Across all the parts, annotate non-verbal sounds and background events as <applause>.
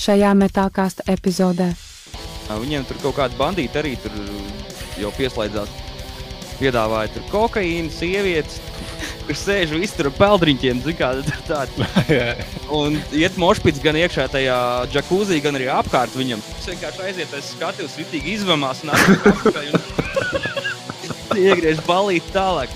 šajā metālkāsta epizodē. Viņiem tur kaut kāda bandīta arī tur jau pieslēdzās. Piedāvāja tur kokaīnu, sievietes, kur sēž visi tur ar peldriņķiem. Kā, tādi. <laughs> un iet mošpits gan iekšā tajā džakūzī, gan arī apkārt viņam. Tas vienkārši aiziet aiz skatuves, ritīgi izvamās un atpakaļ. <laughs> Un <laughs> iegriež balīt tālāk.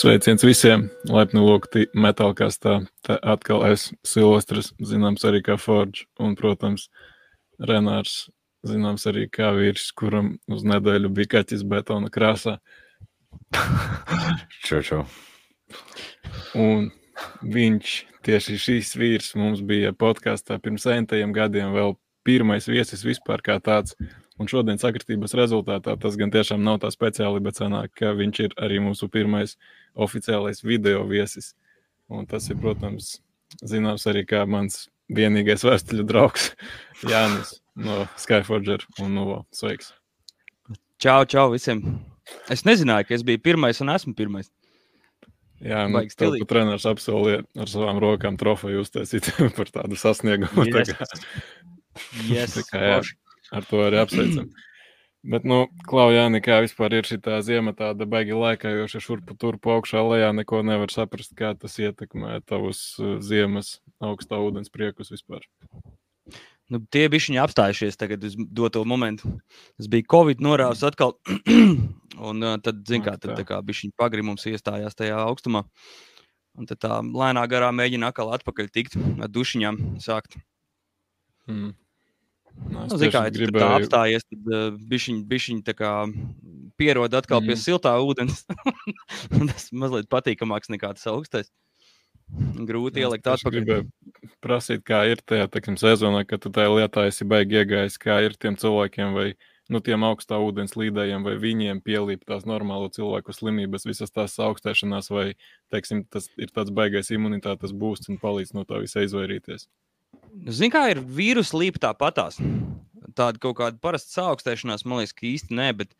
Sveiciens visiem! Laipni lūgti metālkastā. Te atkal es, Silvestris, zināms arī kā Forge, un, protams, Renārs, zināms arī kā vīrs, kuram uz nedēļu bija kaķis betona krāsā. Čo, čo. Un viņš, tieši šīs vīrs, mums bija podkāstā pirms centiem gadiem vēl pirmais viesis vispār kā tāds. Un šodien sakritības rezultātā tas gan tiešām nav tā speciāli, bet sanāk, ka viņš ir arī mūsu pirmais oficiālais video viesis. Un tas ir, protams, zināms arī kā mans vienīgais vēstuļu draugs <laughs> Jānis no Skyforger un Novo. Sveiks! Čau, čau visiem! Es nezināju, ka es biju pirmais un esmu pirmais. Jā, nu, tev pat treneris apsolīja ar savām rokām trofeju uztaisīt <laughs> par tādu sasniegumu. Tā Yes. kā- Yes, Tā kā, <laughs> jā. Ar to arī apsveicam. Bet, nu, Klau, Jāni, kā vispār ir šī ziema, tāda baigi laikājoša šurpu turpu augšā lejā, neko nevar saprast, kā tas ietekmē tavus uh, ziemas augstā ūdens priekus vispār. Nu, tie bija viņi apstājušies tagad uz doto momentu. Tas bija Covid norāvis atkal. <clears throat> un uh, tad, zin, kā, tad tā. kā bija viņa pagrimums iestājās tajā augstumā. Un tad tā lēnā garā mēģina atkal atpakaļ tikt dušiņām sākt. Mm. Nu, Nu, zin, kā, ja tur tā apstājies, tad uh, bišķiņ, bišķiņ tā kā pierod atkal mm. pie Mhm. siltā ūdens. <laughs> Tas mazliet patīkamāks nekā tas augstais. Grūti ielikt tieši atpakaļ. Gribēju prasīt, kā ir tajā teiksim, sezonā, kad tu tajā lietā esi baigi iegājis, kā ir tiem cilvēkiem vai nu, tiem augstā ūdens līdējiem, vai viņiem pielīp tās normālo cilvēku slimības, visas tās augstēšanās, vai teiksim, tas ir tāds baigais imunitātes būsts un palīdz no tā visa izvairīties. Zini, kā ir vīrusu līpa tāpatās. Tāda kaut kāda parasta saaugstēšanās, man liekas, ka īsti nē, bet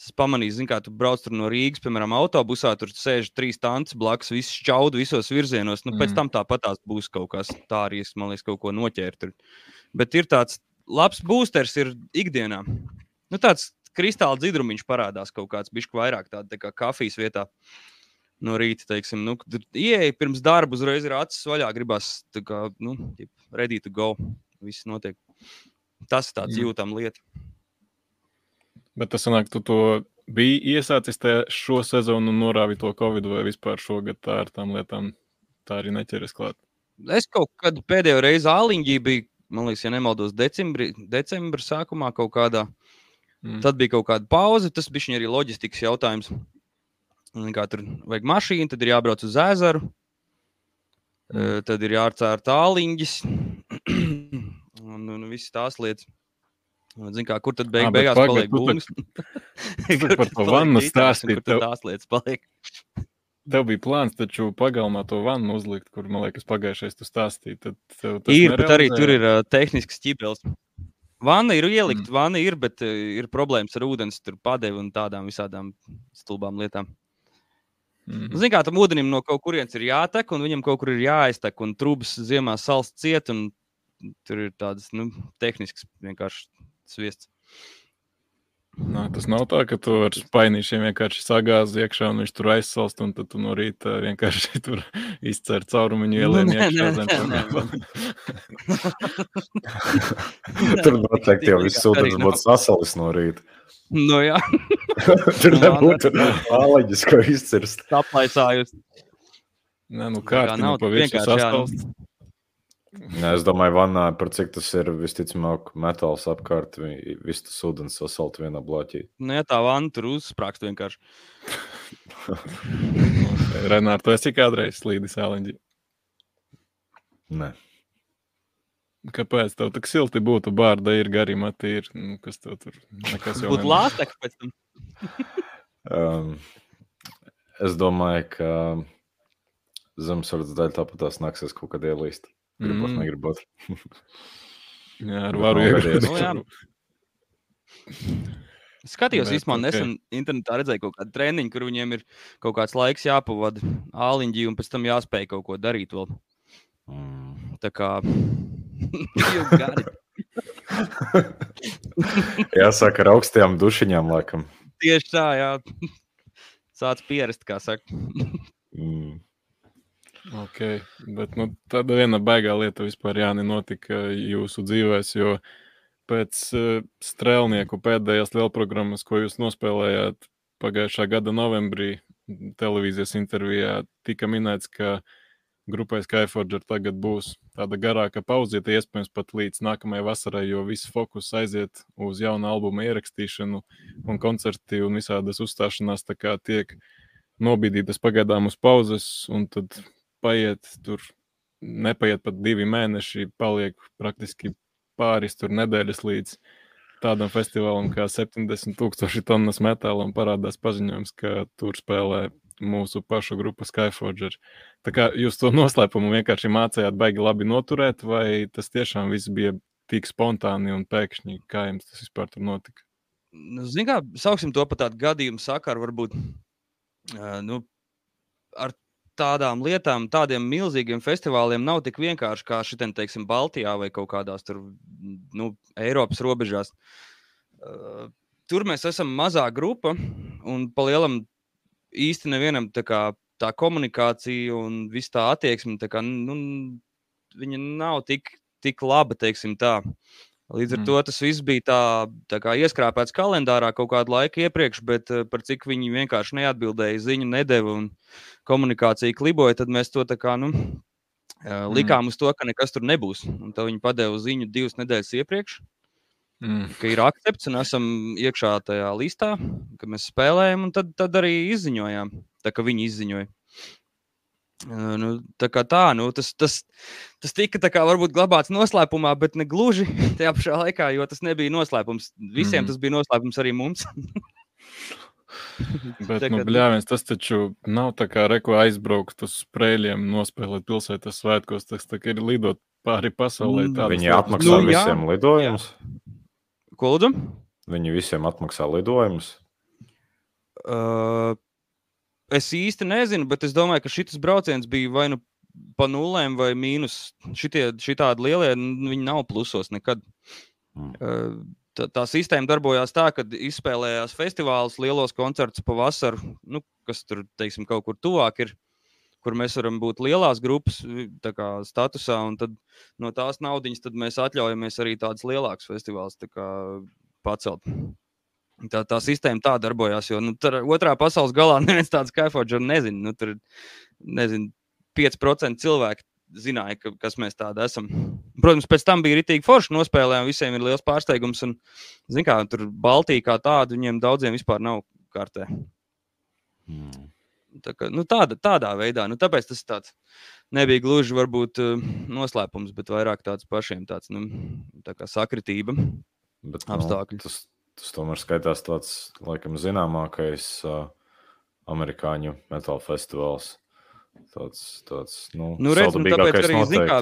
es pamanīju, zini, kā tu brauc no Rīgas, piemēram, autobusā, tur sēž trīs tantes blakus, viss čaudu visos virzienos. Nu, pēc Mm. tam tāpatās būs kaut kas tā arī, es, man liekas, kaut ko noķērt. Bet ir tāds labs boosters ir ikdienā. Nu, tāds kristāla dzidrumiņš parādās kaut kāds bišķi vairāk tāda tā kā kafijas vietā. No rīta, teiksim, nu, kad ieeja pirms darba, uzreiz ir acis vaļā, gribās, tā kā, nu, ready to go. Viss notiek. Tas ir tāds jūtams lieta. Bet tas sanāk, tu to biji iesācis tajā šo sezonu un norāvi to Covid vai vispār šogad tā ar tām lietām tā arī neķeries klāt. Es kaut kad pēdējo reizi Āliņģī biju, man liekas, ja nemaldos, decembrī, decembra sākumā kaut kādā. Mm. Tad bija kaut kāda pauze. Tas bija arī loģistikas jautājums. Kā tur vajag mašīnu, tad ir jābrauc uz ezeru. Mm. Mm. Tad ir jāatcēr tāliņģis. <clears throat> un, un visas tās lietas. Zin, kā, kur tad beig, bet beigās paliek tak <laughs> par to vannu stāstīji, Kur tev- tās lietas paliek? <laughs> Tev bija plāns taču pagalmā to vannu uzlikt, kur, man liekas, pagājušais tu stāstīji. Tad tev tas Ir, bet arī tur ir uh, tehnisks ķibels. Vanna ir ielikt, Mm. vanna ir, bet uh, ir problēmas ar ūdens padevi un tādām visādām stulbām lietām. Mhm. Ziniet, kā tam ūdenim no kaut kurienes ir jātek, un viņam kaut kur ir jāaiztek, un trūks ziemā sals ciet, un tur ir tādas nu, tehniskas vienkārši sviests. Nā, tas nav tā, ka tu ar spainīšiem vienkārši sagāzi iekšā un viņš tur aizsalst, un tad tu no rīta vienkārši <laughs> tur izcer caurumu viņu Nu, ielien nē, iekšā nē, zem nē, tā. <laughs> Tur noteikti jau viss nav. būtu sasalis no rīta. Nu, jā, <laughs> Tur Nu, nebūtu āleģis, ko izcirst. aplaisājos. Nē, nu kā kā nav, nav pa tik virsmu vienkārši, jā, nu. sastalst. Nē, es domāju, vannā par cik tas ir visticamāk metāls apkārt, vi- viss tas ūdens sasalt vienā bloķī. Nu, ja tā vanna tur uzsprāgst vienkārši. <laughs> Renāri, tu esi kādreiz slīdis āleņģi. Nē. Kāpēc tev tik silti būtu bārda, ir gari mati, ir, nu, kas tev tur nekas jau Būtu lāstek pēc tam. Um, es domāju, ka Zemesvardas daļa tāpat tās nāksies kaut kad ielīst. Gribot, mm. negribot. jā, ar varu iegādāties. Nu, jā. Skatījos, īstenībā, nesen internetā redzēju kaut kādu treniņu, kur viņiem ir kaut kāds laiks jāpavada āliņģī, un pēc tam jāspēj kaut ko darīt vēl. Mm. Tā kā <laughs> you got it. <laughs> Jāsaka, ar augstajām dušiņām, laikam. Tieši tā, jā. Sāc pierast, kā saka. Mm. Ok, bet nu, tāda viena baigā lieta vispār Jāni notika jūsu dzīvēs, jo pēc uh, strēlnieku pēdējās lielprogrammas, ko jūs nospēlējāt pagājušā gada novembrī televīzijas intervijā, tika minēts, ka grupai Skyforger tagad būs tāda garāka pauzīte, iespējams pat līdz nākamajai vasarai, jo viss fokus aiziet uz jaunu albumu ierakstīšanu un koncerti un visādas uzstāšanās tā kā tiek nobīdītas pagaidām uz pauzes, un tad paiet tur, nepaiet pat divi mēneši, paliek praktiski pāris tur nedēļas līdz tādam festivālam kā 70 tūkstoši tonnas metāla un parādās paziņojums, ka tur spēlē mūsu pašu grupa Skyforger. Tā kā jūs to <laughs> noslēpumu vienkārši mācījāt baigi labi noturēt, vai tas tiešām viss bija tik spontāni un pēkšņi, kā jums tas vispār tur notika? Nu, Ziniet, kā sauksim to par tādu gadījumu sakaru, varbūt uh, nu, ar tādām lietām, tādiem milzīgiem festivāliem nav tik vienkārši kā šitien, teiksim, Baltijā vai kaut kādās tur, nu, Eiropas robežās. Uh, tur mēs esam mazā grupa, un pa lielam īsti nevienam tā, kā, tā komunikācija un viss tā attieksme, tā kā, nu, viņa nav tik, tik laba, teiksim tā. Līdz ar Mm. mm. to tas viss bija tā, tā kā ieskrāpēts kalendārā kaut kādu laiku iepriekš, bet eh, par cik viņi vienkārši neatbildēja, ziņu nedeva un komunikācija kliboja, tad mēs to tā kā nu, mm. likām uz to, ka nekas tur nebūs. Un tad viņi padeva ziņu divas nedēļas iepriekš, Mm. ka ir akcepts un esam iekšā tajā listā, ka mēs spēlējam, un tad, tad arī izziņojām, tā kā viņi izziņoja. Uh, Nu, tā kā tā, nu, tas, tas, tas tika tā kā varbūt glabāts noslēpumā, bet ne gluži <laughs> tajā pašā laikā, jo tas nebija noslēpums. Visiem Mhm. tas bija noslēpums arī mums. <laughs> Bet, Tā nu, bļāviens, tas taču nav tā kā reko aizbraukt uz sprēļiem, nospēlēt pilsētas svētkos. Tas tā kā ir lidot pāri pasaulē. Mm. Viņi atmaksā Nu, nu, jā. visiem lidojumus. Ko lūdzu? Viņi visiem atmaksā lidojumus. Uh, es īsti nezinu, bet es domāju, ka šis brauciens bija vai nu pa nulēm vai mīnus. Šitie, šitādi lielie, viņi nav plusos nekad. Mm. Uh, tā, tā sistēma darbojās tā, ka izspēlējās festivālus, lielos koncertus pavasarī, nu, kas tur teiksim, kaut kur tuvāk ir. Kur mēs varam būt lielās grupas kā, statusā, un tad no tās naudas mēs atļaujamies arī tādus lielākus festivālus tā kā, pacelt. Tā, tā sistēma tā darbojās, jo nu, tur otrā pasaules galā <laughs> neviens tāds kā Forģers nezina. Nu, tur nezinu, 5% cilvēku zināja, ka, kas mēs tādi esam. Protams, pēc tam bija rītīgi forši nospēlējumi, visiem ir liels pārsteigums. Un, kā, tur Baltija kā tāda, viņiem daudziem vispār nav kārtē. Mm. Tā kā, nu, tāda, tādā veidā, nu, tāpēc tas tāds nebija gluži varbūt uh, noslēpums, bet vairāk tāds pašiem tāds, nu, tā kā sakritība. Bet, Apstākļi. Nu, tas, tas tomēr skaitās tāds, laikam, zināmākais uh, amerikāņu metāla festivāls. Tāds, tāds nu, Nu, redz, nu, tāpēc arī, zin kā,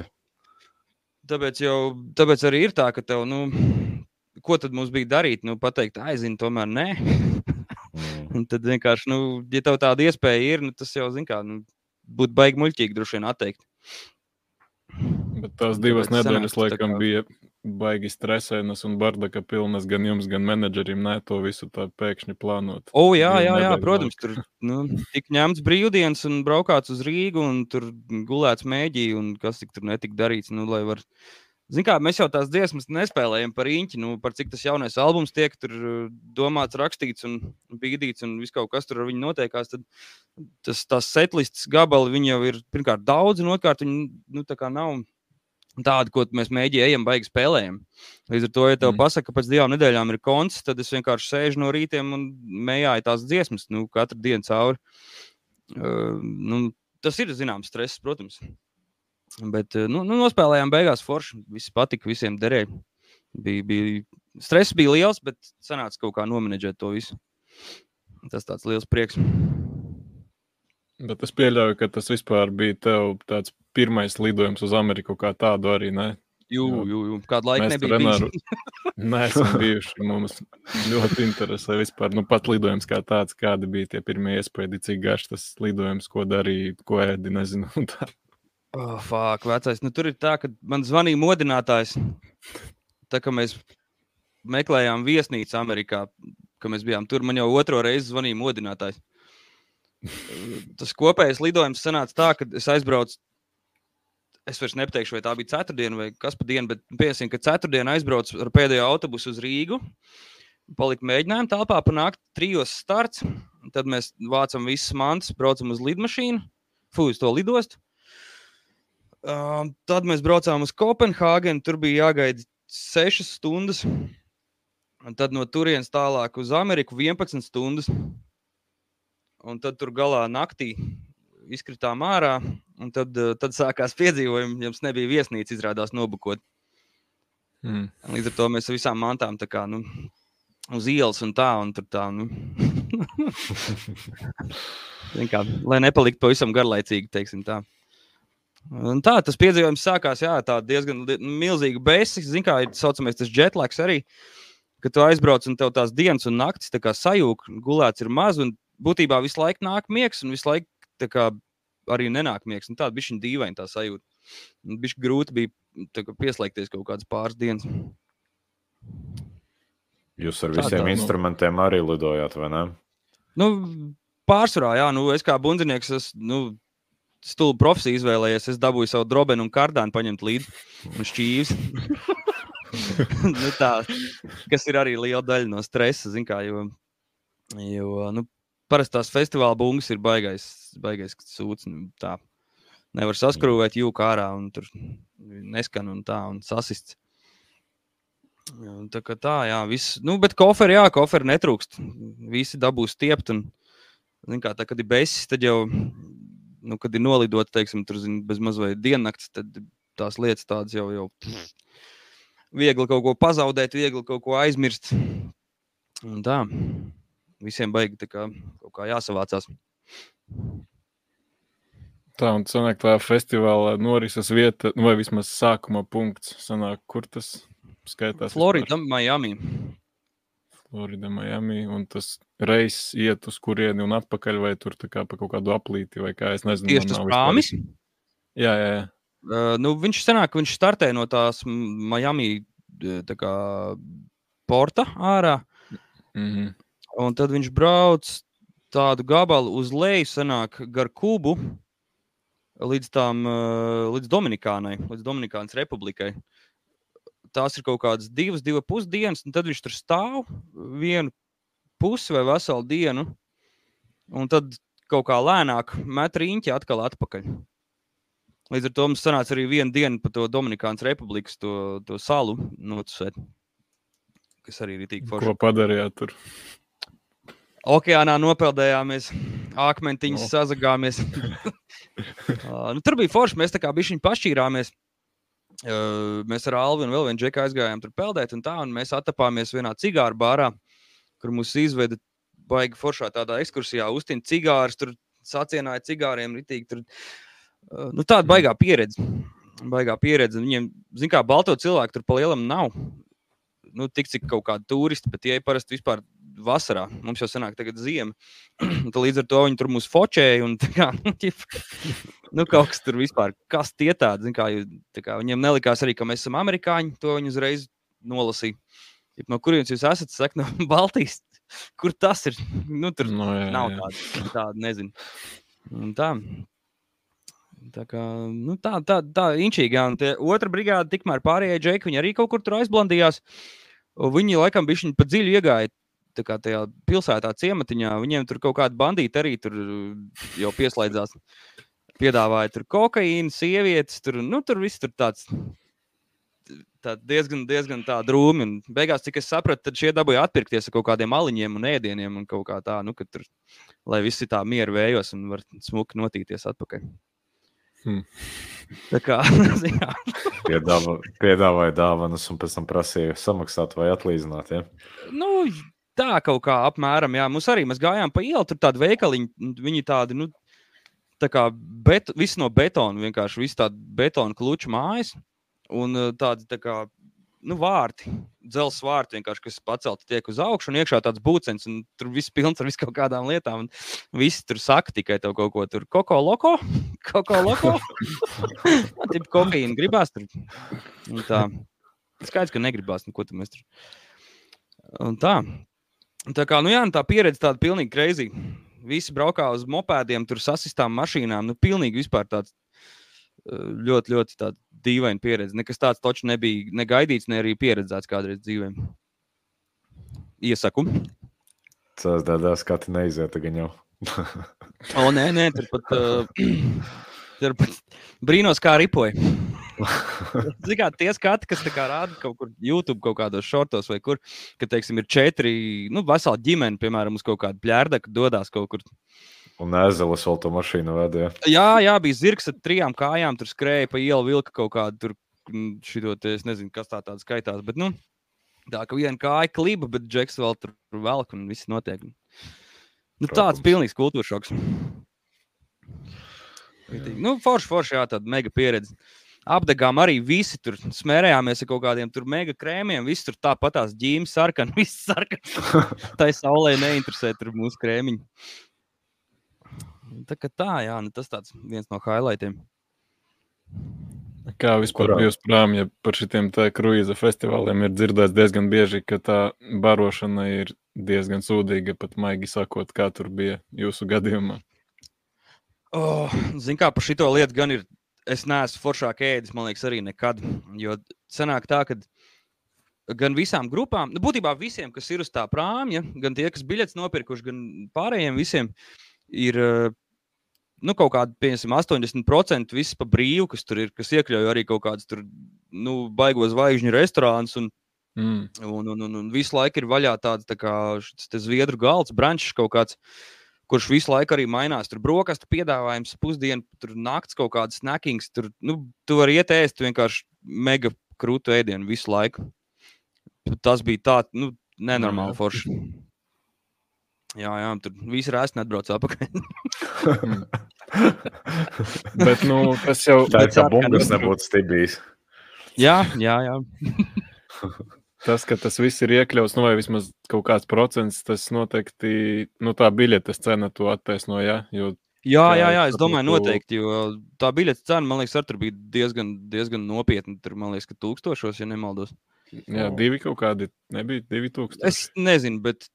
tāpēc, jau, tāpēc arī ir tā, ka tev, nu, ko tad mums bija darīt? Nu, pateikt, aizini, tomēr nē. <laughs> Un tad vienkārši, nu, ja tev tāda iespēja ir, nu, tas jau, zin kā, nu, būtu baigi muļķīgi droši vien atteikt. Bet tās divas Tāpēc nedēļas, sanāca tā laikam, kā- bija baigi stresainas un bardaka pilnas gan jums, gan menedžerim. Nē, to visu tā pēkšņi plānot. O, jā, Divu jā, jā nedēļu protams, tur nu, tika ņemts brīvdienas un braukāts uz Rīgu, un tur gulēts mēģī, un kas tik tur netika darīts. Nu, lai var... Zin kā, mēs jau tās dziesmas nespēlējam par īņķi, nu, par cik tas jaunais albums tiek uh, domāts, rakstīts un bīdīts, un viss kaut kas tur ar viņu notiekās. Tad tas, tas setlists gabali, jau ir pirmkārt daudz, un otrkārt viņi nu, tā kā nav tādi, ko mēs mēģinām, baigi spēlējam. Līdz ar to, ja tev mm. pasaka, ka pēc divām nedēļām ir konts, tad es vienkārši sēžu no rītiem un mējāju tās dziesmas, nu, katru dienu cauri. Uh, nu, tas ir zināms stress, protams. Bet uh, nu, nu, nospēlējām beigās forši. Viss patika, visiem derēja. Bija, bija, stress bija liels, bet sanāca kaut kā nomenedžēt to visu. Tas tāds liels prieks. Bet es pieļauju, ka tas vispār bija tev tāds pirmais lidojums uz Ameriku kā tādu arī, ne? Jū, jū, jū. Kādu laiku Mēs nebija vienmēr neesam bijuši. <laughs> Mums ļoti interesē vispār, nu pat lidojums kā tāds, kādi bija tie pirmie iespējas, cik garš tas lidojums, ko darīja, ko ēdi, nezinu. un tā. Oh, fāk, vecais. Nu, tur ir tā, ka man zvanīja modinātājs. Tā kā mēs meklējām viesnīcu Amerikā, kad mēs bijām tur, man jau otro reizi zvanīja modinātājs. Tas kopējais lidojums sanāca tā, ka es aizbraucu. Es vairs nepateikšu, vai tā bija ceturtdiena vai kas pa dienu, bet piesim, ka ceturtdienā aizbraucu ar pēdējo autobusu uz Rīgu. Palikt mēģinājuma telpā, panākt trijos starts. Tad mēs vācam visas mantas, braucam uz lidmašīnu, uz to lidostu. Uh, tad mēs braucām uz Kopenhāgenu. Tur bija jāgaida 6 stundas. Un tad no turienes tālāk uz Ameriku 11 stundas. Un tad tur galā naktī izkritām ārā. Un tad, tad sākās piedzīvojumi. Jums nebija viesnīca, izrādās nobukot. Mm. Līdz ar to mēs ar visām mantām tā kā, nu, uz ielas un tā, un tur tā, nu. <laughs> Kā, lai nepaliktu pavisam garlaicīgi, teiksim tā. Un tā, tas piedzīvojums sākās, jā, tā diezgan milzīga bēsis. Zini kā, ir saucamais tas jetlaks arī, ka tu aizbrauc un tev tās dienas un naktis tā sajūg, gulēts ir maz, un būtībā visu laiku nāk miegs, un visu laiku tā kā arī nenāk miegs. Un tāda bija šī dīvaina tā sajūta. Bija grūti bija tā kā pieslēgties kaut kādas pāris dienas. Jūs ar Tā visiem tā, nu. instrumentiem arī lidojāt, vai ne? Nu, pārsvarā, jā, nu, es kā bundzinieks, es nu, stulbu profesiju izvēlējies. Es dabūju savu drobenu un kārdānu paņemt līdzi un šķīvis. <laughs> nu, tā, kas ir arī liela daļa no stresa, zin kā, jo, jo nu, parasti tās festivāla bungas ir baigais, baigais sūds. Nu, tā. Nevar saskrūvēt jūku ārā un tur neskan un tā un sasists. Jā, Tā kā tā, jā, viss. Nu, bet koferi, jā, koferi netrūkst. Visi dabūs stiept. Un, kā, tā, kad ir besis, tad jau, nu, kad ir nolidot, teiksim, tur zin, bez mazliet diennakts, tad tās lietas tādas jau, jau pff, viegli kaut ko pazaudēt, viegli kaut ko aizmirst. Un tā, visiem baigi tā kā, kaut kā jāsavācās. Tā un sanāk, tā festivāla norises vieta, vai vismaz sākuma punkts, sanāk, kur tas skaitās? Florida, Miami. Florida, Miami, un tas reizes iet uz kurieni un atpakaļ, vai tur kā pa kaut kādu aplīti, vai kā es nezinu. Tieši tas prāmis. Jā, jā, jā. Uh, nu, viņš senāk, viņš startē no tās Miami tā kā, porta ārā. Mhm. Un tad viņš brauc tādu gabalu uz leju, senāk gar Kubu, līdz, tām, līdz Dominikānai, līdz Dominikānas republikai. Tās ir kaut kādas divas, divas pusdienas, un tad viņš tur stāv vienu pusi vai veselu dienu. Un tad kaut kā lēnāk met riņķi atkal atpakaļ. Līdz ar to mums sanāca arī viena diena pa to Dominikānas republikas to, to salu notusēt. Kas arī ir tik forši. Ko padarījāt tur? Okeānā nopeldējāmies, akmentiņus O. oh. sazagāmies. <laughs> uh, nu, tur bija forši. Mēs tā kā bišķiņi pašķīrāmies. Uh, mēs ar Alvi un vēl vienu džeku aizgājām tur peldēt, un tā, un mēs atapāmies vienā cigāru bārā, kur mūs izveda baigi foršā tādā ekskursijā, uztina cigārus, tur sacienāja cigāriem, ritīgi tur. Uh, nu, tāda baigā pieredze. Baigā pieredze. Viņiem, zin kā, balto cilvēku tur pa lielam nav. Nu, tik cik kaut kādi turisti, bet tie parasti vispār vasarā. Mums jau senāk, tagad ziema. <clears throat> Līdz ar to viņi tur mūs focēja. Un, tā kā, <laughs> nu, nu, kaut kas tur vispār, kas tie tādi, kā, tā kā viņiem nelikās arī, ka mēs esam amerikāņi. To viņi uzreiz nolasīja. No kurienes jūs esat? Saka, no <laughs> Baltijas. Kur tas ir? Nu, tur No, jā, nav jā. tāda, tāda nezinu. Un tā. Tā kā nu, tā, tā, tā inčīgi. jā, un Otra brigāde, tikmēr pārējie džeki, viņi arī kaut kur tur aizblandījās. Viņi laikam bija pa dziļu iegāja. Tā kā tajā pilsētā, ciematiņā, viņiem tur kaut kāda bandīta arī tur jau pieslēdzās. Piedāvāja tur kokaīnu, sievietes, tur, nu, tur viss tur tāds tā diezgan, diezgan tā drūmi. Un beigās, cik es sapratu, tad šie dabūja atpirkties ar kaut kādiem aliņiem un ēdieniem un kaut kā tā, nu, ka tur, lai visi tā mieru vējos un var smuki notīties atpakaļ. Hmm. Tā kā, <laughs> <laughs> Piedāvā, piedāvāja dāvanas un pēc tam prasīja samaksāt vai atlīdzināt. Ja? nu, tā kaut kā apmēram, jā, mums arī mēs gājām pa ielu, tur tādi veikaliņi, un viņi tādi, nu, tā kā bet, viss no betona, vienkārši viss tāds betona kluču mājas un uh, tādi tā kā nu, vārti, dzelzs vārti, kas pacelti tiek uz augšu, un iekšā tāds būcens, un tur viss pilns ar visu kaut kādām lietām. Visi tur saka tikai tev kaut ko tur, koko loko, koko loko. <laughs> Tāda kofīna gribās tur. Un tā. Skaidrs, ka negribās, nu, ko tu mēs tur. Un tā. Tā kā, nu jā, nu tā pieredze tāda pilnīgi greizi. Visi braukā uz mopēdiem, tur sasistām mašīnām. Nu, pilnīgi vispār tāds ļoti, ļoti dīvaina pieredze. Nekas tāds taču nebija negaidīts, ne arī pieredzēts kādreiz dzīvē. Iesaku. Tas tādā skatā neiziet gan jau. o, nē, nē, tur pat, uh, <clears throat> tur pat brīnos, kā ripoja. <laughs> Kā tie skati, kas rāda kaut kur YouTube, kaut kādos šortos vai kur, ka, teiksim, ir četri, nu, vesela ģimene, piemēram, uz kaut kādu pļērdaku dodas kaut kur Un ezelis vēl to mašīnu vedīja. Jā, jā, bija zirgs ar trijām kājām, tur skrēja pa ielu, vilka kaut kādu tur, šito, te, es nezinu, kas tā tāds skaitās. Bet, nu, tā ka viena kāja kliba, bet džeks vēl tur velk un viss notiek. Nu, tāds pilnīgs kultūras šoks. Nu, forši, forši, jā, tāda mega pieredze. Apdegām arī visi tur smērējāmies ar kaut kādiem tur mega krēmiem. Visi tur tāpatās ģīmi sarkani, <laughs> viss sarkani. <laughs> Tā saulē neinteresē tur mūsu krēmiņi. Tā kā tā, jā, nu tas tāds viens no highlightiem. Kā vispār bijis prām, ja par šitiem kruīza festivāliem ir dzirdēts diezgan bieži, ka tā barošana ir diezgan sūdīga, pat maigi sakot, kā tur bija jūsu gadījumā? Oh, Ziniet, kā par šito lietu gan ir. Es neesmu foršāk ēdis, man liekas, arī nekad. Jo sanāk tā, ka gan visām grupām, nu, būtībā visiem, kas ir uz tā prāmja, gan tie, kas biļetes nopirkuši, gan pārējiem visiem, ir nu, kaut kāda, piemēram, 80% viss pa brīvu, kas tur ir, kas iekļauj arī kaut kādas tur, nu, baigos zvaigžņu restorāns. Un, mm. un, un, un, un visu laiku ir vaļā tāds tā kā zviedru galds, brančs kaut kāds. Kurš visu laiku arī mainās. Tur brokastu piedāvājums, pusdienu, tur naktas kaut kādas snackings. Tur nu, tu vari iet ēst vienkārši mega krūtu ēdienu visu laiku. Tas bija tāds nu, nenormāli forši. Jā, jā, tur viss ir ēst, neatbrauc atpakaļ. <laughs> Bet, nu, tas jau tā ir. Tā bungas nebūtu stibijis. Jā, jā, jā. <laughs> tas, ka tas viss ir iekļauts, nu, vai vismaz kaut kāds procents, tas noteikti, nu, tā biļetes cena to attaisno, jā, jo Jā, jā, jā, es domāju, noteikti. Jo tā biļetes cena, man liekas, arī bija diezgan, diezgan nopietna. Tur, man liekas, ka tūkstošos, ja nemaldos. Jā, divi kaut kādi nebija. Divi tūkstoši. Es nezinu, bet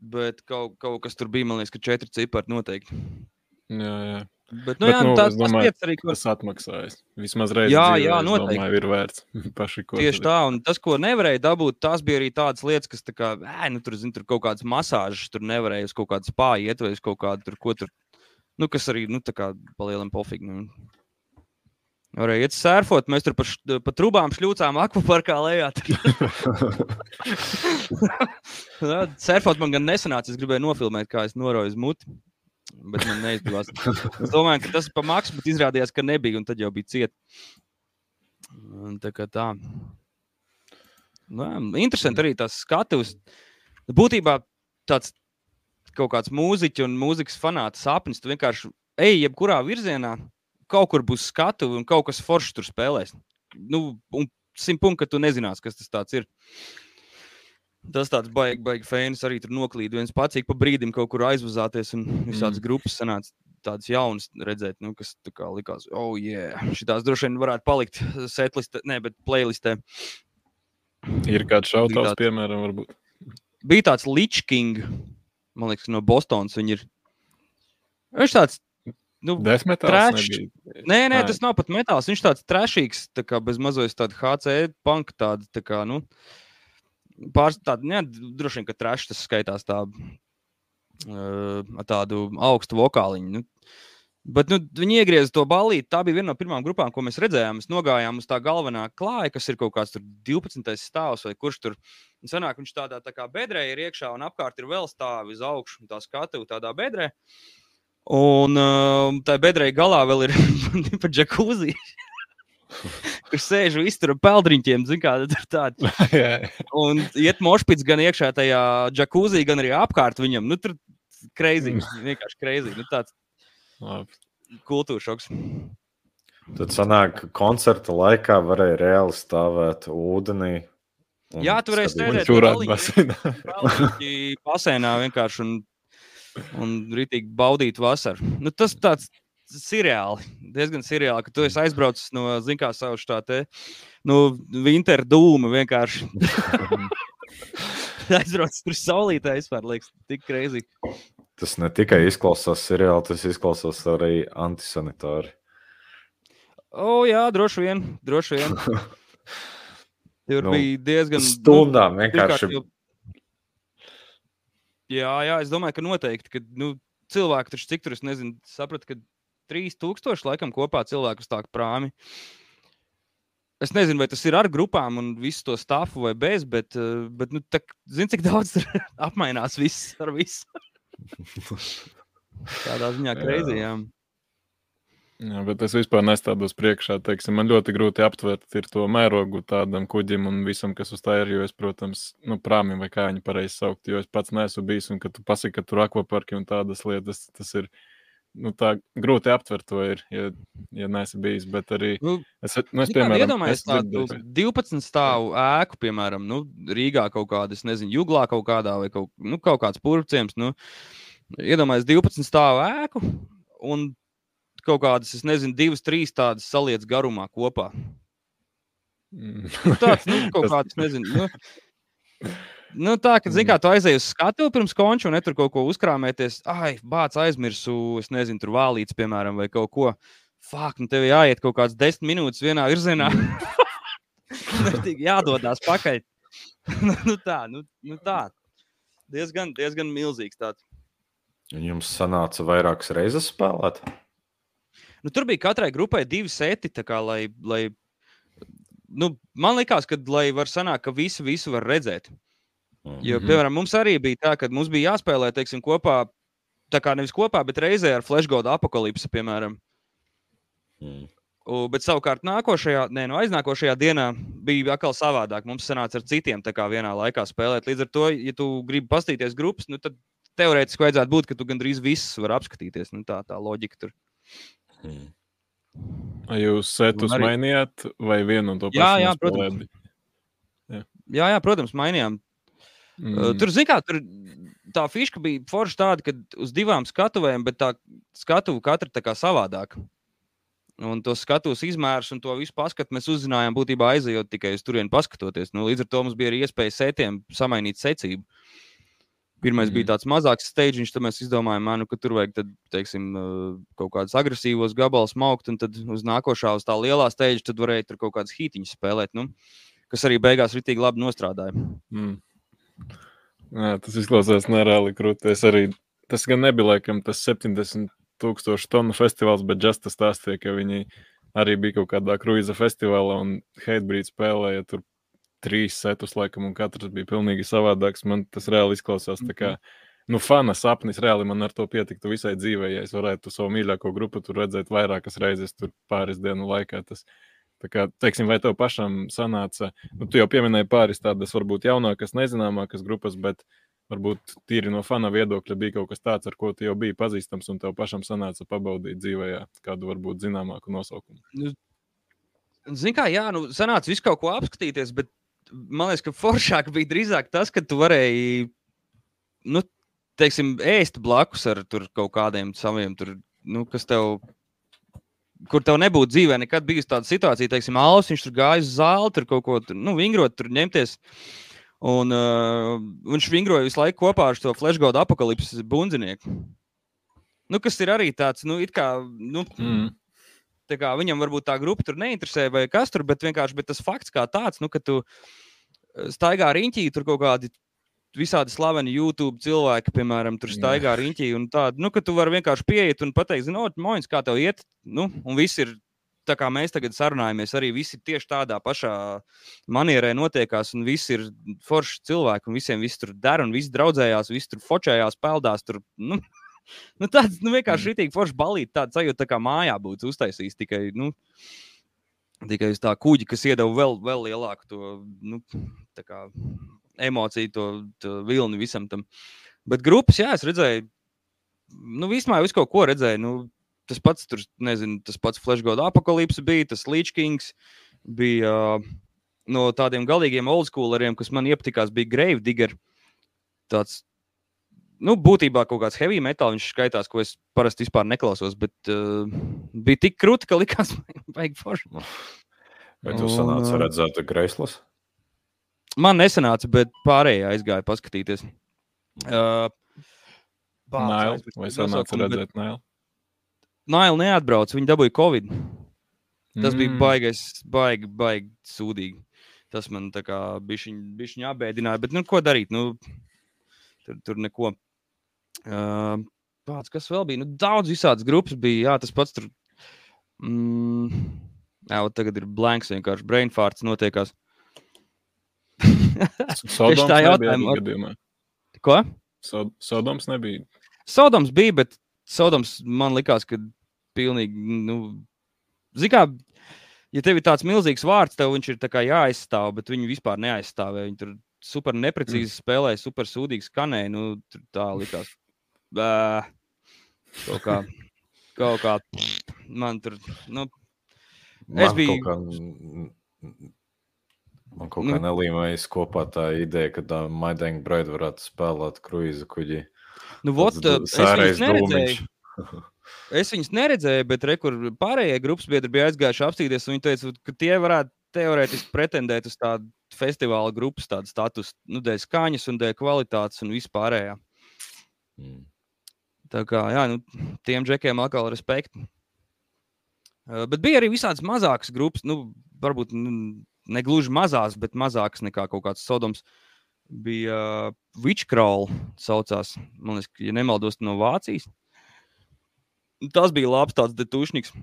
bet kaut, kaut kas tur bija, man liekas, ka četri cipari noteikti. Jā, jā. Bet, nu, bet, jā, nu, tas, domāju, tas, arī, ko... tas atmaksājas. Vismaz reizē jā, dzīvē, jā. Domāju, ir vērts. <laughs> Paši, Tieši tā, un tas, ko nevarēja dabūt, tās bija arī tādas lietas, kas, tā kā, ē, nu, tur, zin, tur kaut kādas masāžas, tur nevarēja uz kaut kādu spāju iet vai uz kaut kādu tur, ko tur, nu, kas arī, nu, tā kā palielam pofīgi. Nu. Varēja iet sērfot, mēs tur pa, š, pa trubām šļūcām akvaparkā lejā. <laughs> <laughs> Sērfot man gan nesanāca, es gribēju nofilmēt, kā es noroju uz muti. Bet man neizdevās. <laughs> Es domāju, ka tas ir pa maksu, bet izrādījās, ka nebija, un tad jau bija cieta. Tā kā tā. Nu, interesanti arī tas skatuves. Būtībā tāds kaut kāds mūziķis un mūzikas fanāts sapnis. Tu vienkārši ej jebkurā virzienā, kaut kur būs skatu un kaut kas foršs tur spēlēs. Nu, un simt punktu, ka tu nezinās, kas tas ir. Tas tāds baigi, baigi fēnis arī tur noklīd. viens pats pa brīdim kaut kur aizvazāties un visādas mm. grupas sanāca tādas jaunas redzēt, nu, kas tā kā likās, oh, yeah, šitās droši vien varētu palikt setlistē, ne, bet playlistē. Ir kāds šautavs, tāds, piemēram, varbūt. Bija tāds Lichking, man liekas, no Bostonas. Viņi ir. Viņš tāds Nu, Desmetāls nē, nē, tas nav pat metāls. Viņš tāds trešīgs, tā kā bez mazais tāda HC punk, tāda, tā kā, nu, pāris tāda, ne, droši vien, ka trešs tas skaitās tā, uh, tādu augstu vokāliņu. Nu, Bet nu, viņi iegrieza to balīti. Tā bija viena no pirmām grupām, ko mēs redzējām. Mēs nogājām uz tā galvenā klāja, kas ir kaut kāds 12. stāvs vai kurš tur. Sanāk, viņš tādā tā kā bedrē ir iekšā un apkārt ir vēl stāvi uz augšu. Tā skatu tādā bedrē. Un tā bedrē galā vēl ir <laughs> pa džekūzi. <laughs> Kur sēž un iztur peldriņķiem, zina, kāda ir tāda. <laughs> un iet mošpits gan iekšā tajā džekūzī, gan arī apkārt viņam. Nu, tur kreizī, vienkārši kreizī. Nu, tāds. Labi. kultūra šoks. Tad sanāk, ka koncerta laikā varēja reāli stāvēt ūdenī. Jā, tur varēja stāvēt Tur basēnā. basēnā vienkārši un, un rītīgi baudīt vasaru. Nu, tas tāds seriāli, diezgan seriāli, ka tu esi aizbraucis no, zin kā sauc tā te, nu, winter dūma vienkārši. <laughs> aizbraucis tur saulītē vispār, liekas, tik reizi. Tas ne tikai izklausās seriāli, tas izklausās arī antisanitāri. O, jā, droši vien. Droši vien. <laughs> Tur nu, bija diezgan. Stundām nu, vienkārši. Jau... Jā, jā, es domāju, ka noteikti. Ka, nu, cilvēki taču cik tur, es nezinu, sapratu, ka 3000 laikam kopā cilvēku stāv prāmi. Es nezinu, vai tas ir ar grupām un visu to stāfu vai bez, bet, eh, bet nu, tā, zini, cik <laughs> daudz tur apmainās viss ar visu. <laughs> Tādā ziņā kreizījām. Jā, bet es vispār nestādos priekšā. Teiksim, man ļoti grūti aptvert to mērogu tādam kuģim un visam, kas uz tā ir. Jo es, protams, nu, prāmim vai kā viņi pareizi saukt, jo es pats neesmu bijis. Un, kad tu pasaki, ka tur ir akvaparki un tādas lietas, tas ir nu, tā grūti aptvert to, ir, ja, ja neesmu bijis. Bet arī nu, es, nu, es piemēram, iedomājos tādu 12 stāvu ēku, piemēram, nu, Rīgā kaut kādā, es nezinu, Juglā kaut kādā vai kaut, nu, kaut kāds purvciems. Nu, iedomājos 12 stāvu ēku. Un kaut kādas, es nezinu, divas, trīs tādas salietas garumā kopā. Mm. Nu, tāds, nu, <laughs> kaut kāds, nezinu. Nu, <laughs> nu, tā, zini, kā tu aizēji uz skatu pirms konča un ne tur kaut ko uzkrāmēties. Ai, bāc, aizmirsu, es nezinu, tur vālīts, piemēram, vai kaut ko. Fāk, nu tev jāiet kaut kāds desmit minūtes vienā virzienā. <laughs> Jādodas pakaļ. <laughs> nu, tā, nu, nu tā. Diezgan, diezgan milzīgs tāds. Jums sanāca vairākas reizes spēlēt? Nu, tur bija katrai grupai divi seti, kā, lai, lai nu, man liekas, ka lai var sanākt, ka visi visu var redzēt. Jo, mhm. piemēram, mums arī bija tā, ka mums bija jāspēlē teiksim, kopā, tā kā nevis kopā, bet reizē ar Flashgoda apakalipsi, piemēram. Mm. U, bet savukārt nākošajā, ne, no aiznākošajā dienā bija atkal savādāk. Mums sanāca ar citiem vienā laikā spēlēt. Līdz ar to, ja tu gribi paskatīties grupas, nu, tad teorētiski vajadzētu būt, ka tu gandrīz visus vari apskatīties. Nu, tā tā loģika tur. Mm. Vai jūs setus arī... mainījāt, vai vienu un to pašu? Jā, jā, protams. Jā. jā, jā, protams, mainījām. Mm. Tur, zināmā mērā, tur tā fiška bija forša tāda, ka uz divām skatuvēm, bet tā skatuve katra tā kā savādāk. Un tos skatus izmērus un to visu paskatu mēs uzzinājām būtībā aizejot tikai uz turieni paskatoties. Nu, līdz ar to mums bija arī iespēja sētiem samainīt secību. Pirmais mm. bija tāds mazāks steigums, tad mēs izdomājām, nu, ka tur vajag tad, teiksim, kaut kādus agresīvos gabalus maukt, un tad uz nākošā, uz tā lielā steigā, tad varēja tur kaut kādas hītiņas spēlēt, nu, kas arī beigās ritīgi labi nostrādāja. Mm. Jā, tas izklausās nereāli krūti. Es arī, tas gan nebija laikam tas 70 tūkstošu tonu festivāls, bet just tas stāstīja, ka viņi arī bija kaut kādā kruīza festivālā un Heitbrīd spēlēja tur trīs setus, laikam, un katrs bija pilnīgi savādāks. Man tas reāli izklausās tā kā. Nu, fana sapnis reāli man ar to pietiktu visai dzīvē. Ja es varētu savu mīļāko grupu tur redzēt vairākas reizes, tur pāris dienu laikā. Tas, tā kā, teiksim, vai tev pašam sanāca, nu, tu jau pieminēji pāris tādas varbūt jaunākas, nezināmākas grupas, bet varbūt tīri no fana viedokļa bija kaut kas tāds, ar ko tu jau biji pazīstams, un tev pašam sanāca pabaudīt dzīvē kādu varbūt zināmāku nosaukumu. Nu, Zini, kā, jā, nu, sanāca visu kaut ko apskatīties, bet man liekas, ka foršāk bija drīzāk tas, ka tu varēji, nu, teiksim, ēst blakus ar kaut kādiem saviem, tur, nu, kas tev, kur tev nebūtu dzīvē nekad bijusi tāda situācija, teiksim, Alus, viņš tur gāja uz zāli, tur kaut ko, tur, nu, vingrot, tur ņemties. Un uh, viņš vingroja visu laiku kopā ar to flashgaudu apakalipses bundzinieku. Nu, kas ir arī tāds, nu, it kā, nu, mm kā, viņam varbūt tā grupa tur neinteresē, vai kas tur, bet vienkārši bet tas fakts kā tāds, nu, ka tu eh, staigā riņķī, tur kaut kādi visādi slaveni YouTube cilvēki, piemēram, tur staigā riņķī, un tādu, nu, ka tu vari vienkārši pieiet un pateikt, zinot, moins, kā tev iet, nu, un viss ir. Tā kā mēs tagad sarunājamies, arī visi tieši tādā pašā manierē notiekās, un visi ir forši cilvēki, un visiem viss tur dara, un visi draudzējās, visi tur fočējās, peldās. Tur, nu, <laughs> nu, tāds nu, vienkārši rītīgi forši balīt, tāds sajūta, tā kā mājā būtu uztaisījis tikai. Nu, Tikai uz tā kuģa, kas iedeva vēl, vēl lielāku to nu, kā, emociju, to, to vilni visam tam. Bet grupas, jā, es redzēju, nu, vismaz visu kaut ko redzēju. Nu, tas pats, tur, nezinu, tas pats Flashgoda apakālipse bija, tas Līčkings bija uh, no tādiem galīgiem oldschooleriem, kas man iepatikās, bija Grave Digger. Tāds, nu, būtībā kaut kāds heavy metal viņš skaitās, ko es parasti vispār neklausos, bet uh, bija tik krūti, ka likās, <laughs> vajag forši. Vai tu sanāci redzēt Greislas? Man nesanāca, bet pārējie aizgāja paskatīties. Uh, Nailu, vai sanāca redzēt Nailu? Nailu neatbrauc, viņi dabūja Covid. Tas mm. bija baigais, baigi, baigi sūdīgi. Tas man tā kā bišķiņ apbēdināja, bet nu, ko darīt? Nu, tur, tur neko. Uh, Pats, kas vēl bija? Nu, daudz visādas grupas bija. Jā, tas pats tur. Mm, jā, tagad ir blanks, vienkārši brainfarts notiekās. <laughs> Sodoms tā arī gadījumā. Ko? Sod Sodoms nebija. Sodoms bija, bet Sodoms man likās, ka pilnīgi, nu, zini, kā, ja tev ir tāds milzīgs vārds, tev viņš ir jāaizstāv, bet viņi vispār neaizstāvēja. Viņi tur super neprecīzi mm. spēlēja, super sūdīgi skanēja. Nu, tur tā likās. Bā, kaut kā, kaut kā, man tur, nu, Es Man biju- Kaut kā, man kaut Nu. kā nelīmējas kopā tā ideja, ka tā Maidēna Braida varētu spēlēt kruīza kuģi. nu, vot, es viņus neredzēju. <laughs> Es viņus neredzēju, bet re, kur pārējie grupas biedri bija aizgājuši apstīties. Viņi teica, ka tie varētu teorētiski pretendēt uz tādu festivāla grupas tādu statusu, nu, dēļ skaņas un dēļ kvalitātes un vispārējā. Mm. Tā kā, jā, nu, tiem džekiem atkal respekti. Uh, bet bija arī visādas mazākas grupas, nu, varbūt nu, ne gluži mazās, bet mazākas nekā kaut kāds sodoms. Bija uh, Witchcrawl, saucās, man liekas, ja nemaldos, no Vācijas. Tas bija labs tāds detušņiks.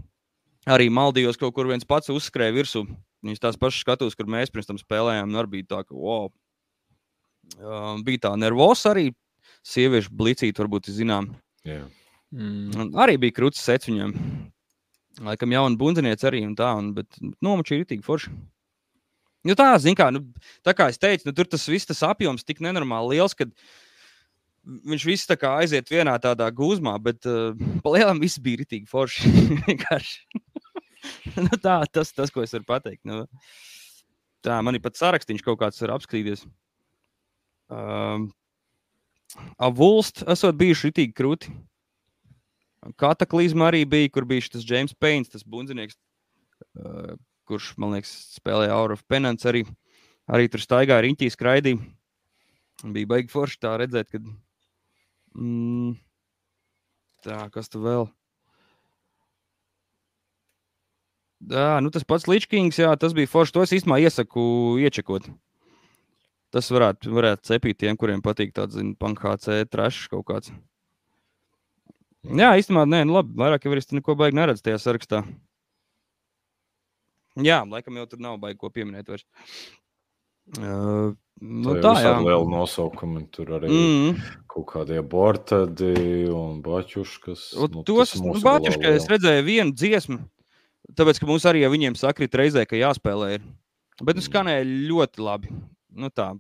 Arī maldījos kaut kur viens pats uzskrēja virsū. Viņš tās pašas skatos, kur mēs pirms tam spēlējām. Arī bija tā, ka, wow. Uh, bija tā nervos arī. Sieviešu blicīt, varbūt jūs zinām. Jā. Mm. Un arī bija krūtis sets viņam. Laikam jauna bundziniece arī un tā, un, bet nomačī ir tik forši. Nu tā, kā, nu, tā kā es teicu, nu, tur tas viss tas apjoms tik nenormāli liels, ka viņš viss tā kā aiziet vienā tādā gūzmā, bet uh, pa lielam viss bija ritīgi forši. <laughs> <laughs> Nu, tā, tas, tas, ko es varu pateikt. Nu, tā, man ir pat sarakstīns kaut kāds var apskatīties. Um, Avulst esot bijuši ritīgi krūti. Kataklizma arī bija, kur bija šis James Pains, tas bundzinieks, uh, kurš, man liekas, spēlēja Aura of Penance arī. Arī tur staigāja riņķī, skraidīja. Bija baigi forši tā redzēt, kad. Mm, tā, kas tu vēl? Jā, nu tas pats Ličkings, jā, tas bija forši. To es īstenībā iesaku iečekot. Tas varētu, varētu cepīt tiem, kuriem patīk tāds, zinu, PNC trešs kaut kāds. Jā, īstenībā, nē, nu labi. Vairāk jau es neko baigi neredzu tajā sarakstā. Jā, laikam jau tur nav baigi ko pieminēt vairs. Uh, nu, tā, jā. liela nosaukuma. Tur arī mm. Kaut kādi abortadi un baķuškas. Nu, tos galā Bāķiškai es redzēju vienu dziesmu, tāpēc, ka mums arī ar viņiem sakrit reizē, ka jāspēlē. Ir. Bet nu Mm. skanēja ļoti labi. Nu, tā,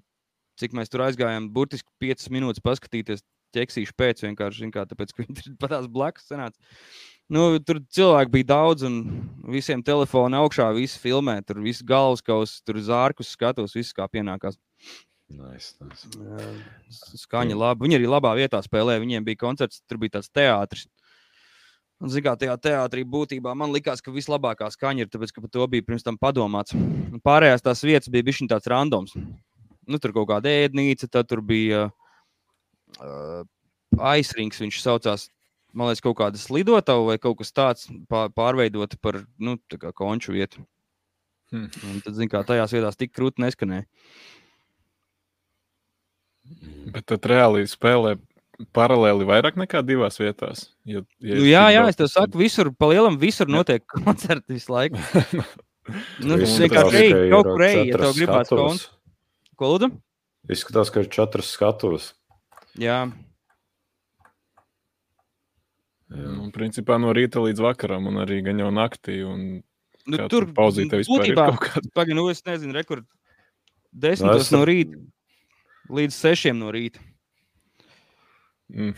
cik mēs tur aizgājām, burtiski 5 minūtes paskatīties, ķeksīšu pēc vienkārši, kā, tāpēc, ka viņi tur pat tās blakus sanāca. Nu, tur cilvēki bija daudz, un visiem telefona augšā, visi filmē, tur viss galvaskaus, tur zārkus skatos, viss kā pienākās. Nice, nice. Skaņa labi. Viņi arī labā vietā spēlēja. Viņiem bija koncerts, tur bija tāds teātris. Un, zin kā, tajā teātrī būtībā man likās, ka vislabākā skaņa ir, tāpēc, ka par to bija pirms tam padomāts. Un Pārējās tās vietas bija bijis tāds randoms. Nu, tur kaut kāda ēdnīca, tad tur bija uh, aizrings, viņš saucās. Man liekas, kaut kāda slidotava vai kaut kas tāds pār, pārveidota par nu, tā kā konču vietu. Hmm. Un tad, zin kā, tajās vietās tik krūti neskanēja. Bet tad reāli spēlē paralēli vairāk nekā divās vietās. Ja, ja Nu, jā, jā, es tev saku, visur, pa lielam, visur notiek <laughs> koncerti visu laiku. <laughs> Nu, tas vienkārši ir kaut kur ej, ja tev gribās koncertu. Ko lūdzu? Izskatās, ka ir četras skatuves. Jā, Jā. Nu, principā no rīta līdz vakaram, un arī gan jau naktī. Un nu, tur pauzīte vispār ir būtībā, kaut kāda. pagaid, nu, es nezinu, rekur Nu, desmitos es- no rīta līdz sešiem no rīta. Mm.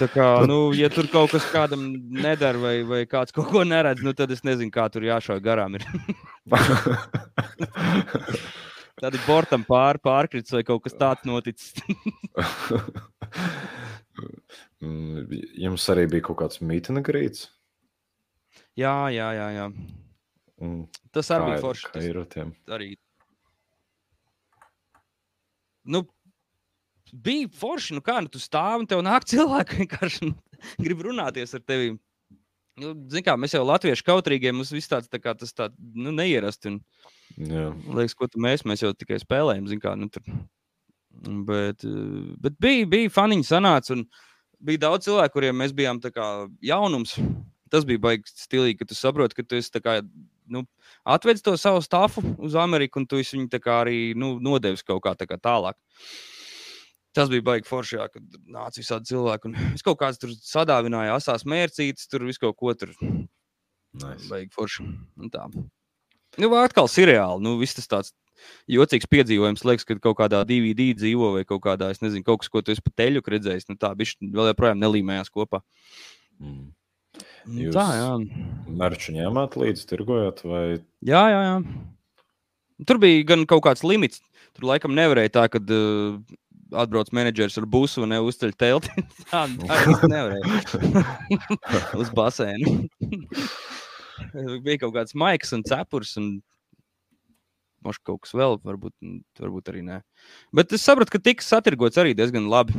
Tā kā, <laughs> nu, ja tur kaut kas kādam nedara, vai, vai kāds kaut ko neredz, nu, tad es nezinu, kā tur jāšauj garām. Ir. <laughs> Tad ir bortam pāri, pārkrits vai kaut kas tāds noticis. <laughs> Jums arī bija kaut kāds mītnes grīts. jā, jā, jā. jā. Mm, Tas arī bija forši. Tas ir tiem? arī. Nu, bija forši, nu kā, nu tu stāvi un tev nāk cilvēki vienkārši nu, grib runāties ar tevi. Nu, zin kā, mēs jau latvieši kautrīgie, mums viss tāds tā kā tas tā, nu, neierasti. Un, Jā. liekas, ko tu mēs, mēs jau tikai spēlējam, zin kā, nu tur. Bet, eh, bet bija, bija faniņi sanāca un bija daudz cilvēku, kuriem mēs bijām jaunums. Tas bija baigi stilīgi, ka tu saproti, ka tu esi kā, nu, atvedis to savu stāfu uz Ameriku, un tu viņu arī nu, nodevis kaut kā, kā tālāk. Tas bija baigi forši, jā, kad nāca visādi cilvēki. Es kaut kāds tur sadāvināju, asās mērcītes, tur visu kaut ko tur Nice. Baigi forši. Un tā. Nu, vai atkal seriāli. Nu, viss tas tāds jocīgs piedzīvojums. Liekas, ka kaut kādā DVD dzīvo vai kaut kādā, es nezinu, kaut kas, ko tu esi pa teļu redzējis. Nu, tā bišķi vēl joprojām nelīmējās kopā. Mm. Nu, Jūs- Tā, jā. Merču ņēmāt līdzi, tirgojot, vai jā, jā, jā. Tur bija gan kaut kāds limits. Tur laikam nevarēja tā, ka uh, atbrauc menedžers ar busu un neuzceļ telti. <laughs> tā tā <laughs> nevarēja. <laughs> Uz basēnu. bija kaut kāds maiks un cepurs. Un... Možda kaut kas vēl, varbūt, varbūt arī nē. Bet es sapratu, ka tika satirgots arī diezgan labi.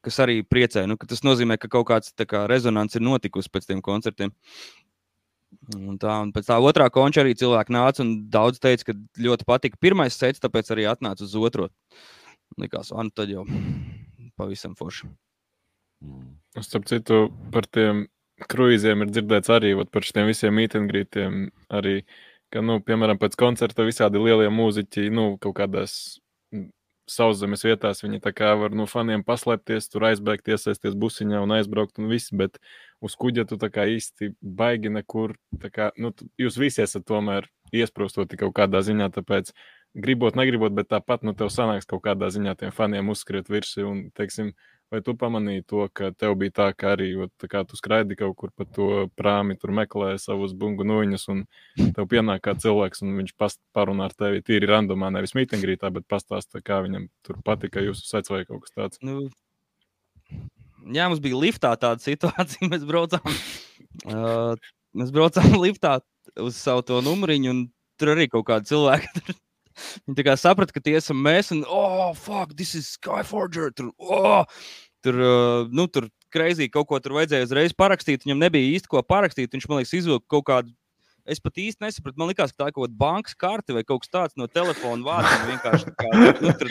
Kas arī priecē. Nu, ka tas nozīmē, ka kaut kāds tā kā, rezonants ir notikusi pēc tiem koncertiem. Un tā, un pēc tā otrā konča arī cilvēki nāca un daudz teica, ka ļoti patika pirmais sets, tāpēc arī atnāca uz otro. Likās, ah, nu tad jau pavisam forši. mm. Starp citu, par tiem kruīziem ir dzirdēts arī par šiem visiem mītņgrītiem. Arī, ka, nu, piemēram, pēc koncerta visādi lielie mūziķi, nu, kaut kādās sauszemes vietās, viņi tā kā var no faniem paslēpties, tur aizbēgt, iesaisties busiņā un aizbraukt un viss, bet uz kuģa tu tā kā īsti baigi nekur. tā Kā, nu, jūs visi esat tomēr iesprostoti kaut kādā ziņā, tāpēc gribot, negribot, bet tāpat, nu, tev sanāks kaut kādā ziņā tiem faniem uzskriet virsū un, teiksim, Vai tu pamanīji to, ka tev bija tā, ka arī ot, tā kā tu skraidi kaut kur pa to prāmi, tur meklēji savus bungu noņus, un tev pienāk kā cilvēks, un viņš past, parunā ar tevi tīri randomā, nevis mītingrītā, bet pastāsta, kā viņam tur patika jūsu sets vai kaut kas tāds. Nu, jā, mums bija liftā tāda <laughs> situācija. Mēs braucām, uh, mēs braucām <laughs> liftā uz savu to numuriņu, un tur arī kaut kādi cilvēki. Viņi tā kā saprata, ka tie esam mēs, un, oh, fuck, this is Skyforger. Tur, oh, tur, uh, nu, tur kreizī kaut ko tur vajadzēja uzreiz parakstīt. Viņam nebija īsti ko parakstīt. Viņš man liekas, izvilka kaut kādu. Es pat īsti nesapratu. Man liekas, ka tā ir kaut kāda bankas karte vai kaut kas tāds no telefona vārda. Kā, nu, tur,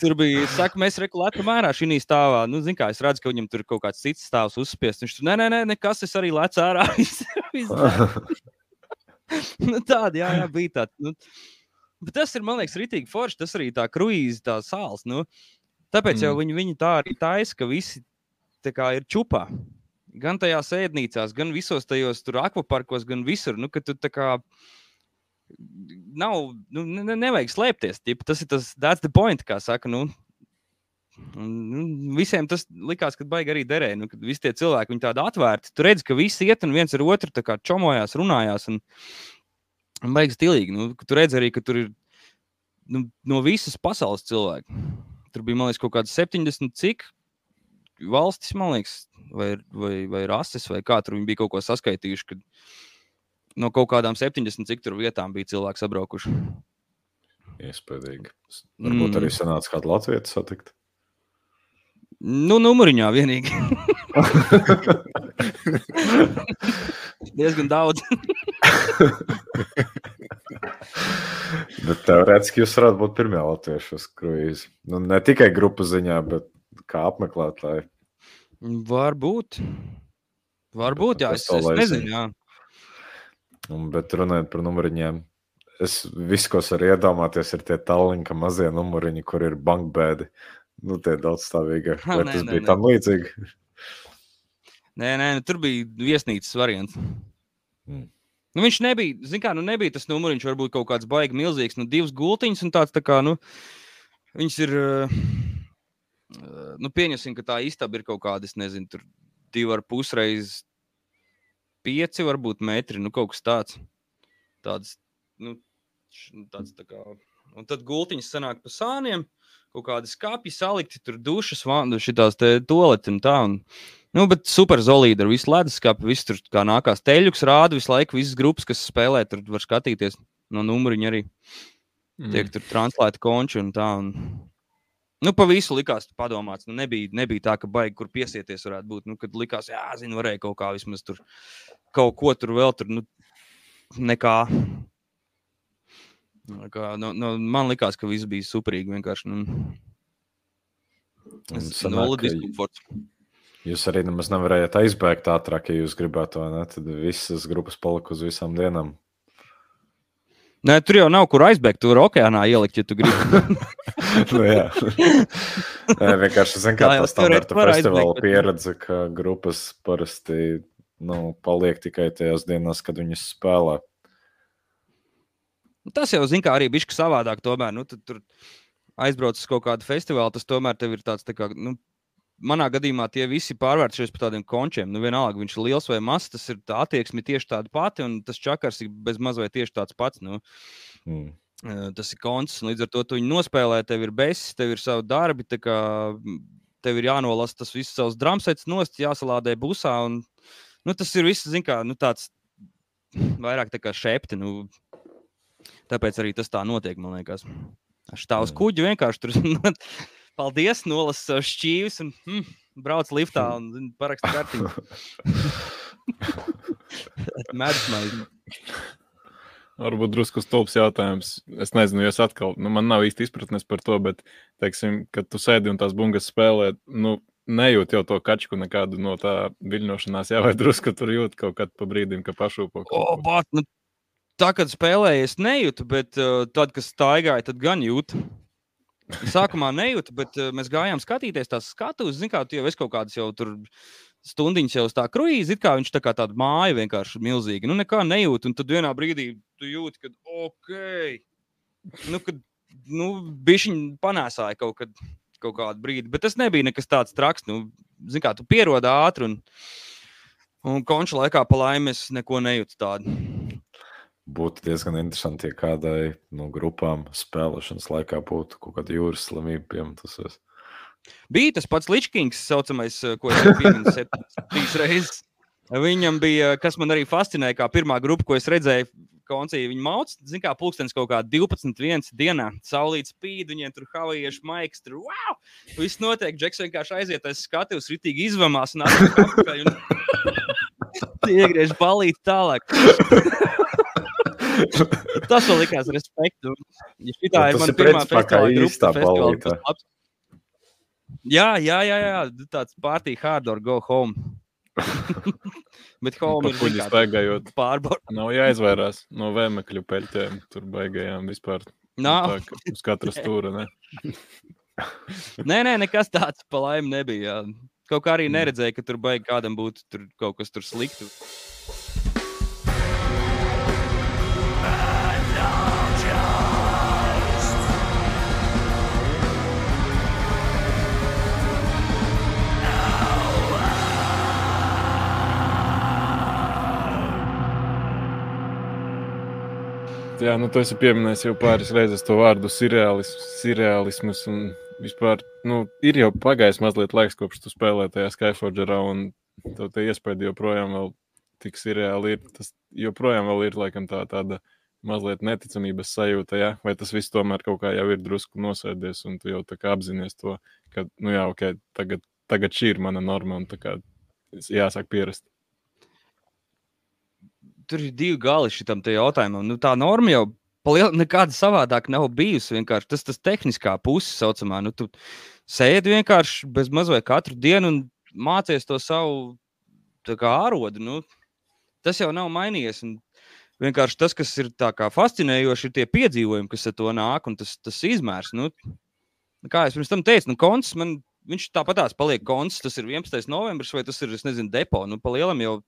Tur bija, saka, mēs regulēti mērā šī stāvā. Nu, zin, kā, es redzu, ka viņam tur kaut kāds cits stāvs uzspiests. Viņš tur, nē, nē, nē, nekas, es arī lecu ārā. <laughs> <laughs> Nu, tāda, jā, jā, bija tāda. Nu, bet tas ir, man liekas, rītīgi forši. Tas arī tā kruīze, tā sāls. Nu, tāpēc mm. jau viņi, viņi tā arī taisa, ka visi kā ir čupā. Gan tajās ēdnīcās, gan visos tajos tur akvaparkos, gan visur. Nu, tu kā nav, nu, ne, ne- nevajag slēpties. Ķip, tas ir tas, that's the point, kā saka. Nu, Un, nu, visiem tas likās, ka baigi arī derēja. Nu, kad visi tie cilvēki ir tādi atvērti. Tur redz, ka visi iet un viens ar otru tā kā čomojās, runājās. Un, un baigs stilīgi. Nu, tur redz arī, ka tur ir nu, no visas pasaules cilvēki. Tur bija, man liekas, kaut kāds 70 cik valstis, man liekas, vai, vai, vai rases, vai kā tur viņi bija kaut ko saskaitījuši. Kad no kaut kādām 70 cik tur vietām bija cilvēki sabraukuši. Iespējams. Varbūt Mm. arī sanāca kādu latviešu satikt. Nu, numuriņā vienīgi. <laughs> Diezgan daudz. Bet <laughs> teorētiski jūs varētu būt pirmie latvieši uz kruīzi. Nu, ne tikai grupu ziņā, bet kā apmeklētāji. Varbūt. Varbūt, jā. Es, es nezinu, jā. Un, bet runājot par numuriņiem, es visu, ko varu iedomāties, ir tie tālruņa mazie numuriņi, kur ir bankbēdi. Nu, tie daudzstāvīgi. Ha, Vai nē, tas nē, bija nē. tam līdzīgi? Nē, nē, tur bija viesnīcas variants. Mm. Nu, viņš nebija, zin kā, nu nebija tas numuriņš, varbūt kaut kāds baigi milzīgs, nu divas gultiņas un tāds tā kā, nu, viņas ir, uh, Uh, nu, pieņemsim, ka tā istaba ir kaut kāda, es nezinu, tur divi ar pusreiz pieci, varbūt metri, nu kaut kas tāds. Tāds, nu, nu, tāds tā kā. Un tad gultiņas sanāk pa sāniem, kaut kādi skāpji salikti, tur dušas, vandu, šitās te toleti un tā. Un, nu, bet super zolīda ar visu leduskapu, viss tur kā nākās teļuks rāda visu laiku, visas grupas, kas spēlē, tur var skatīties no numuriņa arī. Mm. Tiek tur translēta konči un tā. Un, Nu, pa visu likās, padomāts. Nu, nebija, nebija tā, ka baigi, kur piesieties varētu būt. Nu, kad likās, jā, zinu, varēja kaut kā vismaz tur kaut ko tur vēl tur, nu, nekā. Kā, nu, nu, man likās, ka viss bija superīgi. Vienkārši nu, nulle diskomforts. Jūs arī nemaz nevarējāt aizbēgt ātrāk, ja jūs gribētu? Tad visas grupas palika uz visām dienām. Nē, tur jau nav kur aizbēgt. Tur okeānā ielikt, ja tu gribi. <laughs> nu, jā, Nē, vienkārši zinu, kā tā standarta festivāla pieredze, ka grupas parasti nu, paliek tikai tajās dienās, kad viņas spēlē. Tas jau, zina, kā arī bija savādāk. Tomēr, nu, tur aizbraucis uz kaut kādu festivālu, tas tomēr ir tāds, tā kā, nu, manā gadījumā tie visi pārvērtušies par tādiem končiem. Nu, vienalga, viņš ir liels vai mazs, tas ir tā attieksme tieši tāda pati, un tas čakars ir bez mazliet tieši tāds pats. Nu. Mm. Tas ir konts, līdz ar to tu viņu nospēlē, tev ir besis, tev ir savi darbi, kā, tev ir jānolasa tas viss savs drumsets, nost, jāsalādē busā. Un, nu, tas ir viss, zin kā, nu, tāds vairāk tā kā šepti. Nu, tāpēc arī tas tā notiek, man liekas. Aš tā uz kuģa vienkārši tur <laughs> paldies, nolas šķīvis un mm, brauc liftā un <laughs> paraksta kartiņu. <laughs> Mēdus maizi. Varbūt drusku stulbs jautājums. Es nezinu, es atkal, nu, man nav īsti izpratnes par to, bet, teiksim, kad tu sēdi un tās bungas spēlē, nu, nejūt jau to kačku nekādu no tā viļņošanās, jā, vai drusku tur jūt kaut kad pa brīdim, ka pašūpo. O, bat, nu, tā, kad spēlēju, es nejūtu, bet uh, tad, kad staigāju, tad gan jūtu. Sākumā nejūtu, bet uh, mēs gājām skatīties tās skatuves. Zinām, kā tu jau esi kaut kādas jau tur stundiņas jau uz tā kruīza, it kā viņš tā kā tāda māja vienkārši milzīga. Nu, nekā nejūt, un tad vienā brīdī tu jūti, ka ok, nu, kad, nu, bišķiņ panēsāja kaut, kad, kaut kādu brīdi, bet tas nebija nekas tāds traks. Nu, Zinām, kā tu pierodi ātri, un, un konča laikā pa laimi es neko nejūtu tādu būtu diezgan interesanti, ja kādai no grupām spēlēšanas laikā būtu kaut kāda jūras slimība piemetusies. Bija tas pats Ličkins, saucamais, eh, ko es pieminu septiņas <laughs> reizes. Viņam bija, kas man arī fascinēja, kā pirmā grupa, ko es redzēju, koncija. Viņa mauc, zina, kā pulkstenis kaut kā 12, 1 dienā. Saulīt spīd, viņiem tur havajieši maiks, tur wow! Viss notiek, Džeks vienkārši aiziet aiz skatuves, ritīgi izvamās un atpakaļ. Un... <laughs> <laughs> Iegriež balīt tālāk. Tas man likās respektu. Ja šitā ir mana pirmā festivāla grupa. Festivāla, jā, jā, jā, jā, tāds party hard or go home. <laughs> Bet home ir kuģis staigājot. Pārbaudīt. Nav jāizvairās no vēmekļu peļķēm. Tur baigajām vispār. Nav. Tā, uz katra stūra, ne? <laughs> nē, nē, nekas tāds pa laimi nebija. Jā. Kaut kā arī mm. neredzēja, ka tur baigi kādam būtu tur kaut kas tur sliktu. Jā, nu, tu esi pieminējis jau pāris reizes to vārdu surreālisms. Vispār nu, ir jau pagājis mazliet laiks, kopš tu spēlēji tajā Skyforgerā, un tev tie iespēja joprojām vēl tik surreāli ir. Tas joprojām ir laikam tā, tāda mazliet neticamības sajūta, ja? vai tas viss tomēr kaut kā jau ir drusku nosēdies, un tu jau tā kā apzinājies to, ka, nu jā, ok, tagad, tagad šī ir mana norma, un tā kā jāsāk pierast tur ir divi gali šitam jautājumam. Nu, tā norma jau paliel, nekāda savādāk nav bijusi. Vienkārši tas ir tehniskā puse, saucamā. Nu, tu sēdi vienkārši bez mazliet katru dienu un mācies to savu ārodu. Nu, tas jau nav mainījies. Un vienkārši tas, kas ir fascinējoši, ir tie piedzīvojumi, kas ar to nāk un tas, tas izmērs. Nu, kā jau pirms tam teicu, nu, konts man. Viņš tāpatās paliek konts. Tas ir 11. novembris, vai tas ir, es nezinu, depo. Nu, pa lielam jau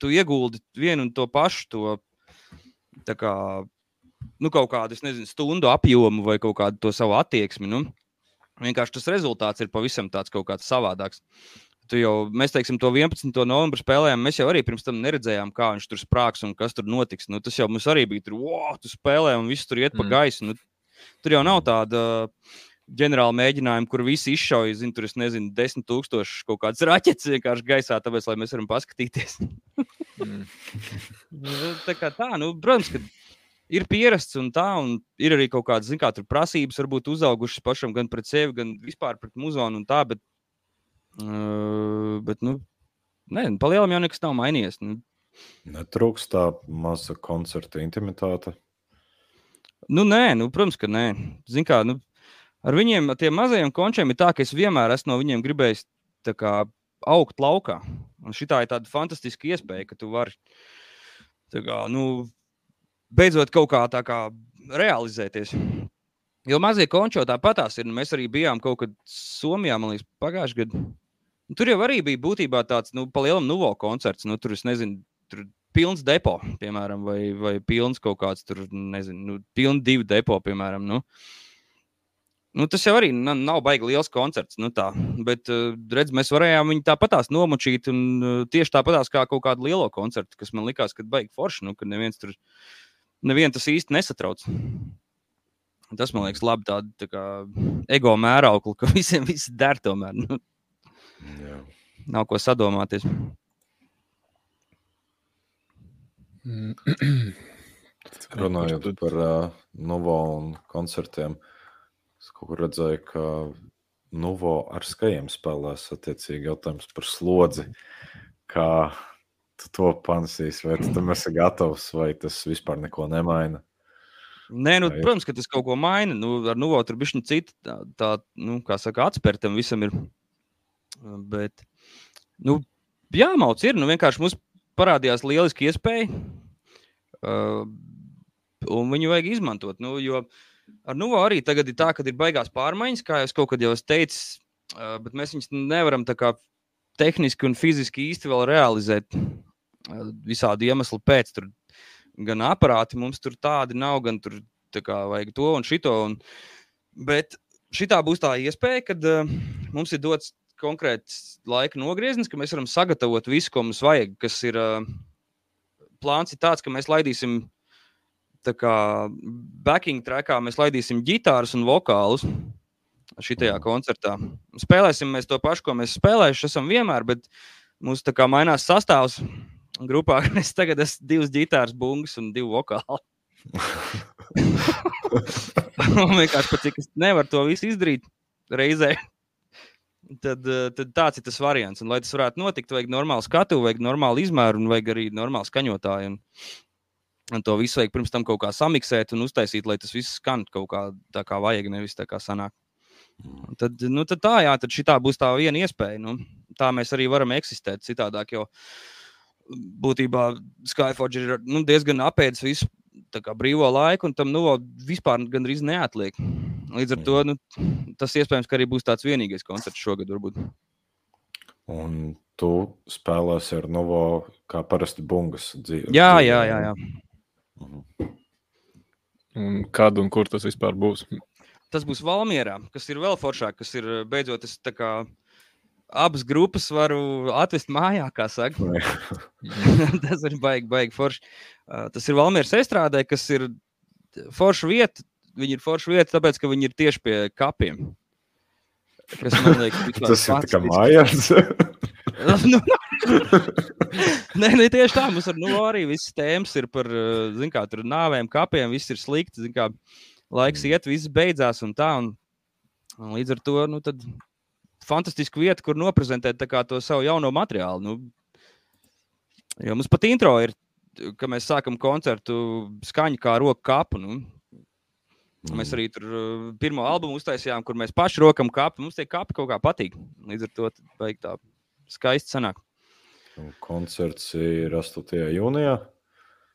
tu ieguldi vienu un to pašu, to kā, nu, kaut kādu nezinu, stundu apjomu vai kaut kādu to savu attieksmi. Nu. Vienkārši tas rezultāts ir pavisam tāds kaut kāds savādāks. Tu jau, mēs teiksim, to 11. novembrī spēlējām. Mēs jau arī pirms tam neredzējām, kā viņš tur sprāgs un kas tur notiks. Nu, tas jau mums arī bija tur, wow, tu spēlē un viss tur iet pa mm. gaisu. Nu, tur jau nav tāda ģenerāla mēģinājuma, kur visi izšauja, zin, tur es nezinu, desmit tūkstoši kaut kādas raķetes vienkārši gaisā, tāpēc, lai mēs varam paskatīties. mm. <laughs> Nu, tā kā tā, nu, protams, ka ir pierasts un tā, un ir arī kaut kādas, zin, kā tur prasības varbūt uzaugušas pašam gan pret sevi, gan vispār pret muzonu un tā, bet, uh, bet nu, nē, palielam jau nekas nav mainījies. Nu. Netrūkst tā maza koncerta intimitāte. Nu, nē, nu, protams, ka nē. Zin kā, nu, ar viņiem, tiem mazajiem končiem, ir tā, ka es vienmēr esmu no viņiem gribējis kā, augt laukā. Un šī ir tāda fantastiska iespēja, ka tu vari kā, nu, beidzot kaut kā tā kā realizēties. Jo mazie končo tāpatās ir. Mēs arī bijām kaut kad Somijā, man liekas, pagājušajā gadā. Tur jau arī bija būtībā tāds, nu, palielam nuvo koncerts. Nu, tur es nezinu, tur pilns depo, piemēram, vai, vai pilns kaut kāds tur, nezinu, nu, pilns divu depo, piemēram. Nu. Nu, tas jau arī nav baigi liels koncerts. Nu tā. Bet, redz, mēs varējām viņu tāpatās nomočīt. Un, tieši tāpatās kā kaut kādu lielo koncertu, kas man likās, ka baigi forši. Nu, ka neviens tur nevienu tas īsti nesatrauc. Tas man liekas, labi tāda tā kā ego mēraukla, ka <laughs> visiem viss der tomēr. Nu, Jā. Nav ko sadomāties. <clears throat> Runājot par uh, Novo un koncertiem, es kaut kur redzēju, ka Novo ar skajiem spēlēs attiecīgi jautājums par slodzi. Kā tu to panesīsi, vai tu tam <clears throat> esi gatavs, vai tas vispār neko nemaina? Nē, nu, protams, ka tas kaut ko maina. Nu, ar Nuvo tur bija cita, tā, tā nu, kā saka, atspērtam visam ir. Bet, nu, jāmauc ir, nu, vienkārši mums parādījās lieliski iespēja, uh, un viņu vajag izmantot. Nu, jo ar Nuvo arī tagad ir tā, ka ir baigās pārmaiņas, kā jau es kaut kad jau teicu, bet mēs viņus nevaram tā kā tehniski un fiziski īsti vēl realizēt visādi iemesli pēc. Tur gan aparāti mums tur tādi nav, gan tur kā, vajag to un šito. Un, bet šitā būs tā iespēja, kad uh, mums ir dots konkrēts laika nogrieznis, ka mēs varam sagatavot visu, ko mums vajag. Kas ir uh, plāns, ir tāds, ka mēs laidīsim. Tā kā backing trackā mēs laidīsim ģitārus un vokālus šajā koncertā. Spēlēsim mēs to pašu, ko mēs spēlējuši esam vienmēr, bet mums tā kā mainās sastāvs grupā, ka <laughs> es tagad esmu divas ģitāras, bungas un divu vokālu. <laughs> Man vienkārši pat cik es nevaru to visu izdarīt reizē. Tad, eh, tad tāds ir tas variants. Un, lai tas varētu notikt, vajag normālu skatu, vajag normālu izmēru un vajag arī normālu skaņotāju. Un, un to visu vajag pirms tam kaut kā samiksēt un uztaisīt, lai tas viss skan kaut kā tā, kā vajag, nevis tā kā sanāk. Un tad, nu, tad tā, jā, tad šī būs tā viena iespēja. Nu, tā mēs arī varam eksistēt citādāk. Jo, būtībā Skyforge ir nu, diezgan apēdis visu brīvo laiku, un tam nu, vispār gandrīz neatliek. Līdz ar to nu, tas iespējams, ka arī būs tāds vienīgais koncerts šogad. Varbūt. Un tu spēlēsi ar Novo kā parasti bungas dzīvi. Jā, jā, jā. jā. Mhm. Un kad un kur tas vispār būs? Tas būs Valmjerā, kas ir vēl foršāk, kas ir beidzot es tā kā abas grupas varu atvest mājā, kā saka. <laughs> tas ir baigi, baigi forši. Uh, tas ir Valmīras estrādē, kas ir forša vieta. Viņi ir forša vieta, tāpēc, ka viņi ir tieši pie kapiem. Kas man liekas, <laughs> tas ir kā mājās. <laughs> <laughs> nu, <laughs> nē, nē, tieši tā. Mums ar, nu, arī viss tēmas ir par kā, nāvēm, kapiem. Viss ir slikti. Kā, laiks mm. iet, viss beidzās un tā. Un, un līdz ar to nu, fantastiska vieta, kur noprezentēt to savu jauno materiālu. Nu, jo mums pat intro ir, ka mēs sākam koncertu skaņu kā roku kapu. Nu. Mēs arī tur uh, pirmo albumu uztaisījām, kur mēs paši rokam kapu. Mums tie kapi kaut kā patīk. Līdz ar to vajag tā skaisti sanāk. Koncerts ir 8. jūnijā.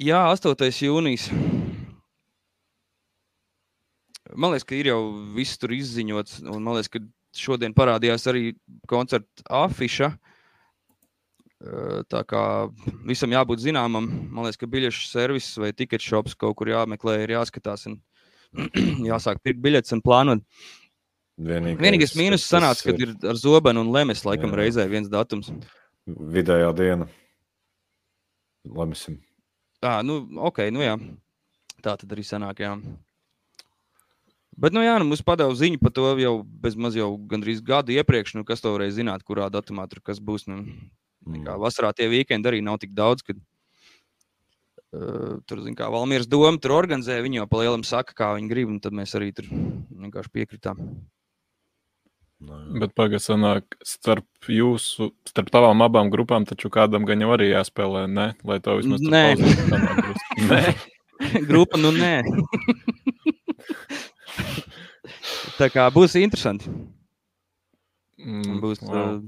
Jā, 8. jūnijas. Man liekas, ka ir jau viss tur izziņots. Man liekas, ka šodien parādījās arī koncerta afiša. Tā kā visam jābūt zināmam, man liekas, ka biļešu servis vai tiket shops kaut kur jāmeklē, ir jāskatās un <clears throat> jāsāk pirkt biļetes un plānot. Vienīgais, Vienīgais mīnus sanāca, kad ir ar Zobenu un Lemes laikam jā. reizē viens datums. Vidējā diena. Lemsim. Tā, nu, ok, nu jā. Tā tad arī sanāk, jā. Bet, nu jā, nu, mums padeva ziņu par to jau bezmaz jau gandrīz gadu iepriekš, nu, kas to varēja zināt, kurā datumā tur kas būs. Nu, mm. Vasarā tie vīkendi arī nav tik daudz, kad uh, tur, zin kā, Valmieras doma tur organizē, viņi jau pa lielam saka, kā viņi grib, un tad mēs arī tur vienkārši piekritām. No, nu, Bet pagaidi, sanāk, starp jūsu, starp tavām abām grupām, taču kādam gan jau arī jāspēlē, ne? Lai to vismaz nē. <laughs> nē. Grupa, nu nē. <laughs> Tā kā būs interesanti. Mm, būs, wow. uh,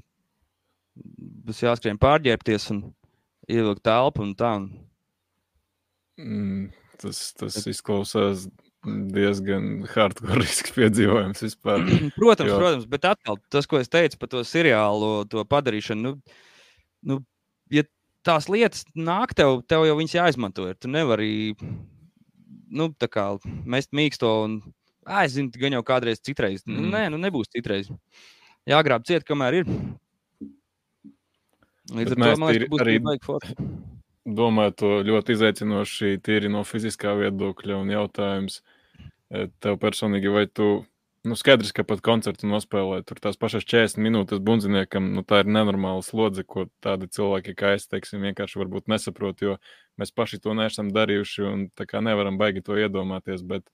būs jāskrien pārģērbties un ievilkt telpu un tā. Un... Mm, tas, tas izklausās diezgan hardcore <laughs> piedzīvojums vispār. <clears throat> protams, jo... protams, bet atkal tas, ko es teicu par to seriālu, to padarīšanu, nu, nu, ja tās lietas nāk tev, tev jau viņas jāizmanto. Ir. Tu nevari nu, mest mīksto un aizņemt, gan jau kādreiz citreiz. Nu, mm. Nē, nu nebūs citreiz. Jāgrāb ciet, kamēr ir. Līdz bet ar to man liekas, būs arī baigi forši domāju, to ļoti izaicinoši tīri no fiziskā viedokļa un jautājums. E, tev personīgi, vai tu, nu, skaidrs, ka pat koncertu nospēlē tur tās pašas 40 minūtes bundziniekam, nu, tā ir nenormāla slodze, ko tādi cilvēki kā es, teiksim, vienkārši varbūt nesaprot, jo mēs paši to neesam darījuši un tā kā nevaram baigi to iedomāties, bet,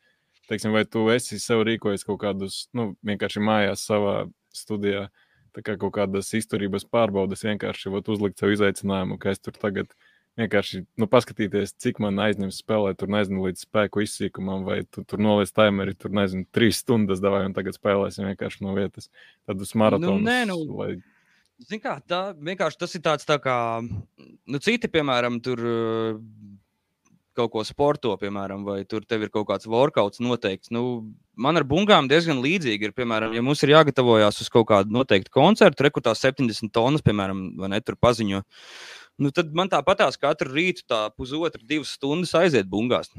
teiksim, vai tu esi sev rīkojis kaut kādus, nu, vienkārši mājās savā studijā, tā kā kaut kādas izturības pārbaudas vienkārši uzlikt sev izaicinājumu, ka es tur tagad esmu vienkārši nu, paskatīties, cik man aizņems spēlēt, tur nezinu, līdz spēku izsīkumam, vai tu, tur noliec timeri, tur nezinu, trīs stundas davai, un tagad spēlēsim vienkārši no vietas. Tādus maratonus. Nu, nē, nu, lai... Zin kā, tā vienkārši tas ir tāds tā kā, nu, citi, piemēram, tur kaut ko sporto, piemēram, vai tur tev ir kaut kāds workouts noteikts. Nu, man ar bungām diezgan līdzīgi ir, piemēram, ja mums ir jāgatavojas uz kaut kādu noteiktu koncertu, rekrutās 70 tonnas, piemēram, vai ne, tur paziņo. Uh, nu, tad man tāpatās katru rītu tā pusotra, divas stundas aiziet bungās.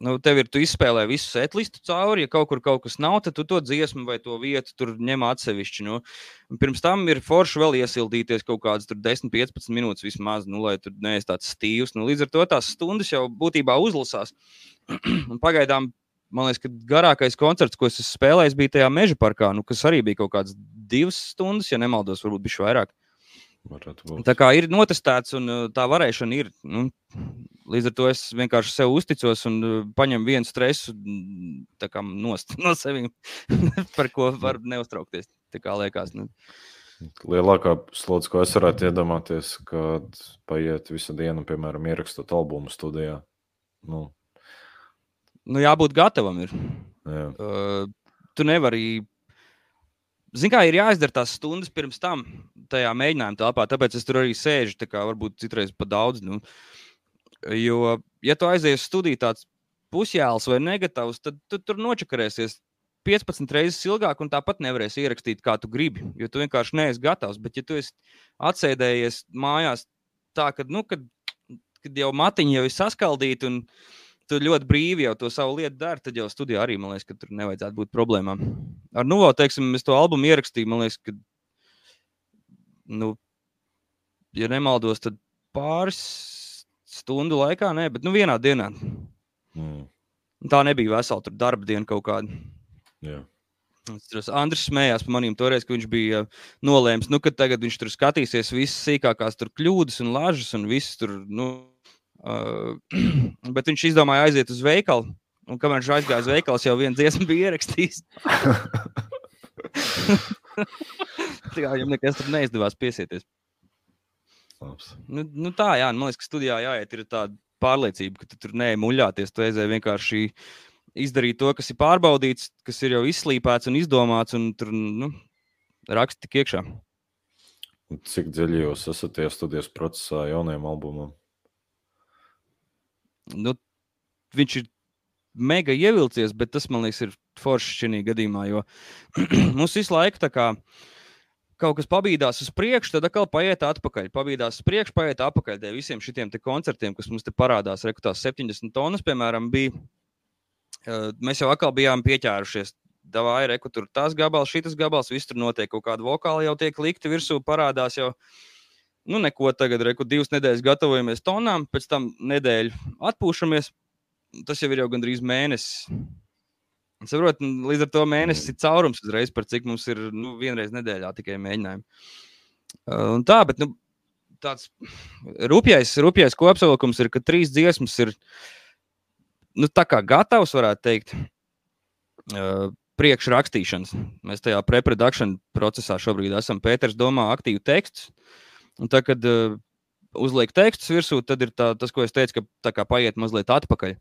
Nu, tev ir, tu izspēlē visu setlistu cauri. Ja kaut kur kaut kas nav, tad tu to dziesmu vai to vietu tur ņem atsevišķi. Nu. Pirms tam ir forši vēl iesildīties kaut kādas 10, 15 minūtes vismaz, nu, lai tur neesi tāds stīvs. Nu, līdz ar to tās stundas jau būtībā uzlasās. <clears throat> pagaidām, man liekas, ka garākais koncerts, ko es spēlēju, bija tajā meža parkā, nu, kas arī bija kaut kāds divas stundas, ja nemaldos, varbūt bija vairāk. Tā kā ir notestēts, un uh, tā varēšana ir. Nu, līdz ar to es vienkārši sev uzticos un uh, paņemu vienu stresu mm, nost, no sevis, <laughs> par ko var neuztraukties. Tā kā liekas. Nu. Lielākā slodze, ko es varētu iedomāties, kad paiet visu dienu, piemēram, ierakstot albumu studijā. Nu. Nu, jābūt gatavam. Ir. Jā. Uh, tu nevari Ziniet, kā ir jāizdara tās stundas pirms tam, tajā mēģinājuma telpā. Tāpēc es tur arī sēžu, tā kā varbūt citreiz pa daudz. Nu. Jo, ja tu aizies studiju tāds pusjēls vai negatīvs, tad tu tur nočakarēsies 15 reizes ilgāk, un tāpat nevarēsi ierakstīt, kā tu gribi. Jo tu vienkārši neesi gatavs. Bet, ja tu esi atsēdējies mājās tā, ka, nu, kad, kad jau matiņi jau ir saskaldīti, un tu ļoti brīvi jau to savu lietu dari, tad jau studijā arī man liekas, ka tur nevajadzētu būt problēmām. Ar Nuvo, teiksim, es to albumu ierakstīju, man liekas, ka, nu, ja nemaldos, tad pāris stundu laikā, nē, bet nu, vienā dienā. Mm. Tā nebija vesela darba diena kaut kāda. Yeah. Andris smējās par maniem toreiz, ka viņš bija nolēmis, nu, ka tagad viņš tur skatīsies visas sīkākās tur kļūdas un lažas un visas tur. Nu, Uh, <clears throat> bet viņš izdomāja aiziet uz veikalu. Un kamēr viņš aizgāja uz veikalu, jau viena dziesma bija ierakstījis. <laughs> tā kā viņam nekas tur neizdevās piesieties. Labs. Nu, nu tā, jā, man liekas, ka studijā jāiet ir tāda pārliecība, ka tu tur nemuļāties. Tu aizēji vienkārši izdarīt to, kas ir pārbaudīts, kas ir jau izslīpēts un izdomāts, un tur nu, raksti tik iekšā. Cik dziļi jūs esat iestudijas procesā jaunajam albumam? Nu, viņš ir mega ievilcies, bet tas man liekas, ir forši šajā gadījumā. Jo <clears throat> mums visu laiku tā kā kaut kas pabīdās uz priekšu, tad atkal paiet atpakaļ. Pabīdās uz priekšu, paiet atpakaļ. Dēļ visiem šiem koncertiem, kas mums te parādās, rekrutās 70 tonnas, piemēram, bija. Mēs jau atkal bijām pieķērušies davai, reku, tur tas gabals, šis gabals, viss tur notiek, kaut kāda vokāla jau tiek likta virsū, parādās jau. Nu, neko tagad, reku, divas nedēļas gatavojamies tonām, pēc tam nedēļu atpūšamies. Tas jau ir jau gandrīz mēnesis. Saprot, līdz ar to mēnesis ir caurums uzreiz, par cik mums ir nu, vienreiz nedēļā tikai mēģinājumi. Uh, tā, bet nu, tāds rupjais, rupjais kopsavilkums ir, ka trīs dziesmas ir nu, tā kā gatavs, varētu teikt, uh, priekšrakstīšanas. Mēs tajā preprodukcijas procesā šobrīd esam. Pēters domā aktīvu tekstu. Un tā, kad uh, uzliek tekstus virsū, tad ir tā, tas, ko es teicu, ka tā kā paiet mazliet atpakaļ.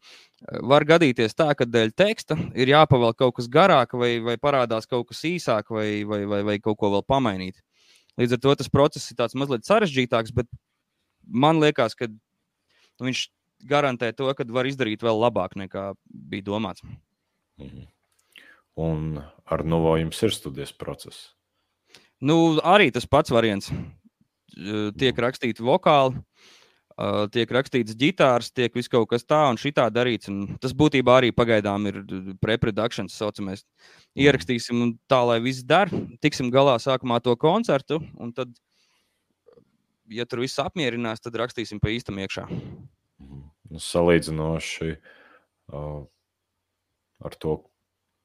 Var gadīties tā, ka dēļ teksta ir jāpavēl kaut kas garāk, vai, vai parādās kaut kas īsāk, vai, vai, vai, vai kaut ko vēl pamainīt. Līdz ar to tas process ir tāds mazliet sarežģītāks, bet man liekas, ka viņš garantē to, ka var izdarīt vēl labāk nekā bija domāts. Mhm. Un ar Novo jums ir studijas process? Nu, arī tas pats variants tiek rakstīti vokāli, tiek rakstīts ģitārs, tiek viss kaut kas tā un šitā darīts. Un tas būtībā arī pagaidām ir preprodukcijas, saucamais. Ierakstīsim tā, lai viss der, tiksim galā sākumā to koncertu, un tad, ja tur viss apmierinās, tad rakstīsim pa īstam iekšā. Mhm. Nu, salīdzinoši uh, ar to,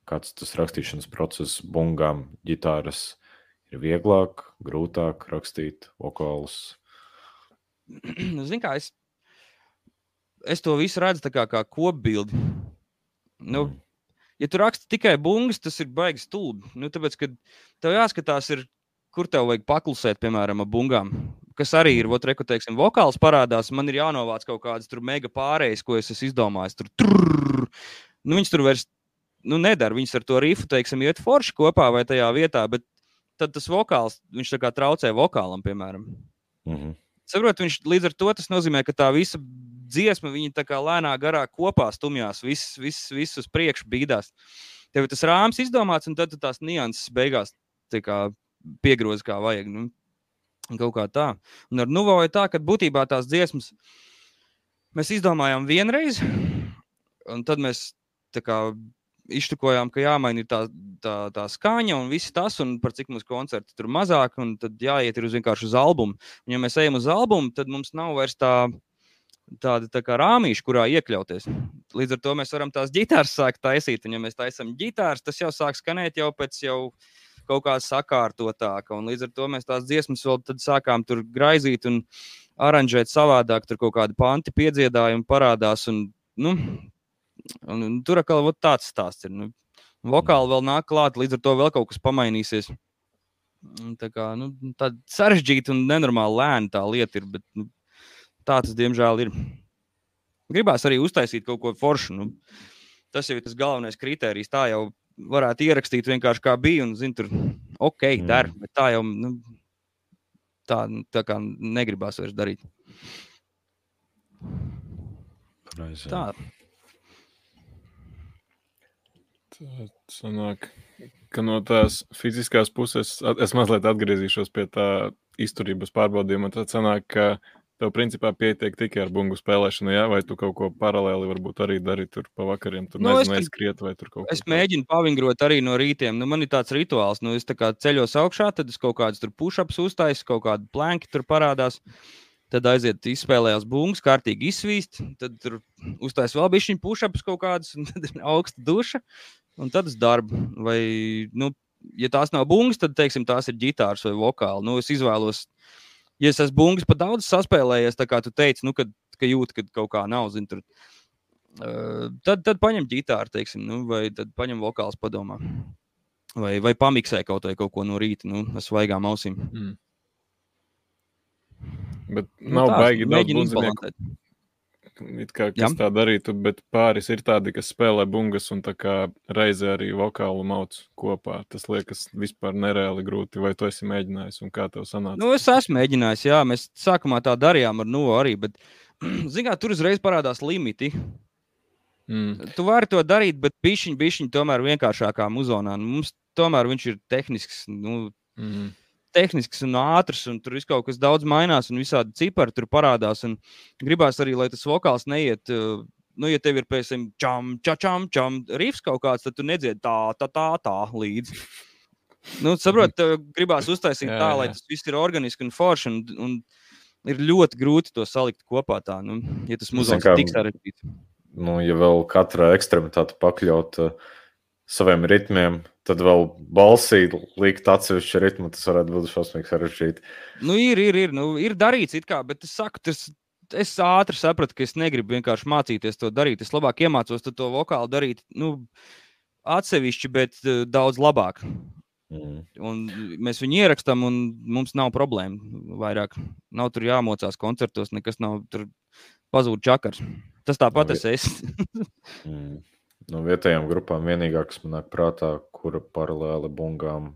kāds tas rakstīšanas process bungām, ģitāras ir vieglāk, grūtāk rakstīt vokālus? <clears throat> Zini, kā es, es to visu redzu kā, kā kopbildi. Nu, mm. Ja tu raksti tikai bungas, tas ir baigs stulbi. Nu, tāpēc, kad tev jāskatās, ir, kur tev vajag paklusēt, piemēram, ar bungām. Kas arī ir, mm. otrs, teiksim, vokāls parādās. Man ir jānovāc kaut kādas mega pārējas, ko es esmu izdomājis. Tur, tur, nu, viņš tur vairs nu, nedara. Viņas ar to rifu, teiksim, iet forši kopā vai tajā vietā, bet tad tas vokāls, viņš tā kā traucē vokālam, piemēram. Mm -hmm. Saprot, viņš līdz ar to tas nozīmē, ka tā visa dziesma, viņa tā kā lēnā garā kopā stumjās, viss, viss, viss uz priekšu bīdās. Tev tas rāms izdomāts, un tad tās nianses beigās kā piegroza kā vajag. Nu, kaut kā tā. Un ar Nuvo ir tā, ka būtībā tās dziesmas mēs izdomājām vienreiz, un tad mēs kā, iztukojām, ka jāmaina tā, tā, tā skaņa un viss tas, un par cik mums koncerti tur mazāk, un tad jāiet uz vienkārši uz albumu. Un, ja mēs ejam uz albumu, tad mums nav vairs tā. Tāda tā kā rāmīša, kurā iekļauties. Līdz ar to mēs varam tās ģitāras sākt taisīt. Un, ja mēs taisām ģitāras, tas jau sāk skanēt jau pēc jau kaut kā sakārtotāka. Un līdz ar to mēs tās dziesmas vēl sākām tur graizīt un aranžēt savādāk. Tur kaut kādi panti piedziedājumi parādās. Un, nu, Un, un tur atkal tāds stāsts ir. Nu, vokāli vēl nāk klāt, līdz ar to vēl kaut kas pamainīsies. Tā kā nu, tāda sarežģīta un nenormāli lēna tā lieta ir, bet nu, tā tas diemžēl ir. Gribās arī uztaisīt kaut ko foršu. Nu, tas jau ir tas galvenais kriterijs. Tā jau varētu ierakstīt vienkārši kā bija un, zin, tur ok, der, bet tā jau nu, tā, tā kā negribās vairs darīt. Reizē. Tā. Sanāk, ka no tās fiziskās puses es mazliet atgriezīšos pie tā izturības pārbaudījuma. Tad sanāk, ka tev principā pietiek tikai ar bungu spēlēšanu, jā, vai tu kaut ko paralēli varbūt arī dari tur pa vakariem. Tur nu, nezinu, es, skriet vai tur kaut ko. Es mēģinu pavingrot arī no rītiem. Nu, man ir tāds rituāls, nu, es tā kā ceļos augšā, tad es kaut kādus tur push-ups uztaisu, kaut kādu planki tur parādās. Tad aiziet, izspēlējās bungas, kārtīgi izsvīst. Tad tur uztaisīja vēl bišķiņu push-ups kaut kādus, un tad ir augsta duša un tad uz darbu. Vai, nu, ja tās nav bungas, tad teiksim, tās ir ģitāras vai vokāli. Nu, es izvēlos, ja es esmu bungas pa daudz saspēlējies, tā kā tu teici, nu, kad, ka jūt, ka kaut kā nav. Zin, tur, uh, tad, tad paņem ģitāru, teiksim, nu, vai tad paņem vokāls padomā. Vai, vai pamiksē kaut, kaut ko no rīta, nu, ar svaigām ausīm. Mm. Bet nu nav nu, tā, baigi daudz it kā kas Jā. tā darītu, bet pāris ir tādi, kas spēlē bungas un reizē arī vokālu mauc kopā. Tas liekas vispār nereāli grūti. Vai tu esi mēģinājis un kā tev sanāca? Nu, es esmu mēģinājis, jā, mēs sākumā tā darījām ar Novu arī, bet, <clears throat> zinām, tur uzreiz parādās limiti. Mm. Tu vari to darīt, bet pišķiņi, pišķiņi tomēr vienkāršākā muzonā. Nu, mums tomēr viņš ir tehnisks. Nu, mm tehnisks un ātrs, un tur viss kaut kas daudz mainās, un visādi cipari tur parādās. Gribās arī, lai tas vokāls neiet uh, nu, ja tev ir pēc tam čam, čam, čam, čam rīps kaut kāds, tad tu nedziedi tā, tā, tā, tā līdzi. Nu, saprot, tev gribās uztaisīt jā, tā, lai tas viss ir organiski un forši. Un, un ir ļoti grūti to salikt kopā. Tā, nu, ja tas mums ir tik sarežģīts. Nu, ja vēl katra ekstremitāte pakļaut uh, saviem ritmiem, tad vēl balsī likt atsevišķu ritmu, tas varētu būt šausmīgi sarežģīti. Nu, ir, ir, ir, nu, ir darīts, kā, bet es saku, tas, es ātri sapratu, ka es negribu vienkārši mācīties to darīt. Es labāk iemācos to vokālu darīt nu, atsevišķi, bet uh, daudz labāk. Mm. Un mēs viņu ierakstām, un mums nav problēma. Vairāk nav tur jāmocās koncertos, nekas nav tur pazūd čakars. Tas tāpat no, es esmu. <laughs> mm. No vietējām grupām vienīgā, kas manā prātā, kura paralēli bungām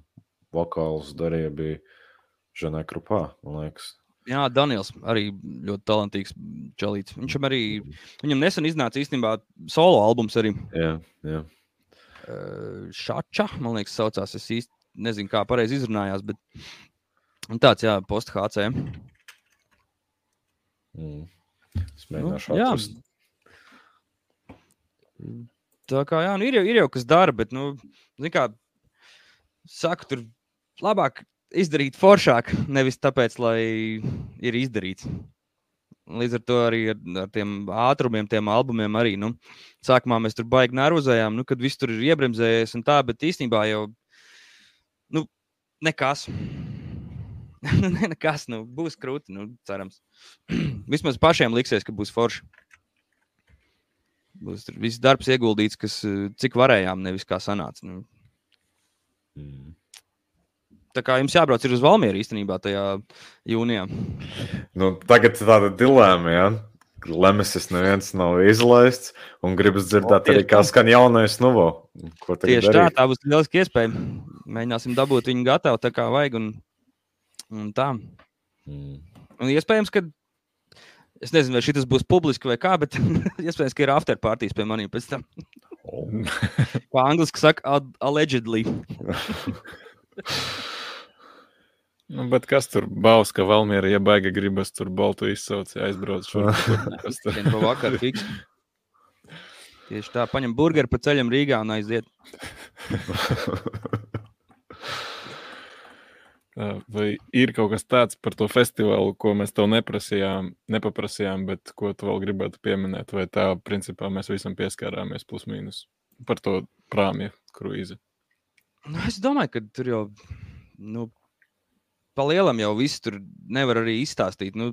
vokālus darīja, bija Žanē Krupā, man liekas. Jā, Daniels arī ļoti talantīgs čalīts. Viņš arī, viņam nesen iznāca īstenībā solo albums arī. Jā, jā. Šača, man liekas, saucās. Es īsti nezinu, kā pareizi izrunājās, bet tāds, jā, post-HC. Mm. Es mēģināšu nu, atrast. Tā kā, jā, nu, ir, jau, ir jau kas dara, bet, nu, kā saka, tur labāk izdarīt foršāk, nevis tāpēc, lai ir izdarīts. Līdz ar to arī ar, ar tiem ātrumiem, tiem albumiem arī. Nu, sākumā mēs tur baigi nervozējām, nu, kad viss tur ir iebremzējies un tā, bet īstenībā jau nu, nekas. <laughs> ne, nekas, nu, būs krūti, nu, cerams. <clears throat> Vismaz pašiem liksies, ka būs forši. Viss darbs ieguldīts, kas cik varējām, nevis kā sanāca. Nu. Mm. Tā kā jums jābrauc uz Valmieru īstenībā tajā jūnijā. Nu, tagad ir tāda dilemma, ja? Lemesis neviens nav izlaists, un gribas dzirdēt o, arī, kā skan jaunais Nuvo. Tieši darīt? tā, tā būs lieliski iespēja. Mēģināsim dabūt viņu gatavu tā kā vajag, un, un tā. Mm. Un iespējams, ka Es nezinu, vai šis būs publiski vai kā, bet <laughs> iespējams, ka ir afterpartijas pie maniem pēc tam. Oh. kā angliski saka, allegedly. Nu, bet kas tur baus, ka Valmiera, ja baigi gribas tur baltu izsauc, aizbrauc šur. <laughs> Kas tur? pa vakar fiks. Tieši tā, paņem burgeru pa ceļam Rīgā un aiziet. <laughs> Vai ir kaut kas tāds par to festivālu, ko mēs tev neprasījām, nepaprasījām, bet ko tu vēl gribētu pieminēt? Vai tā, principā, mēs visam pieskārāmies plus mīnus par to prāmju kruīzi? Nu, es domāju, ka tur jau nu, pa lielam jau viss tur nevar arī izstāstīt. Nu,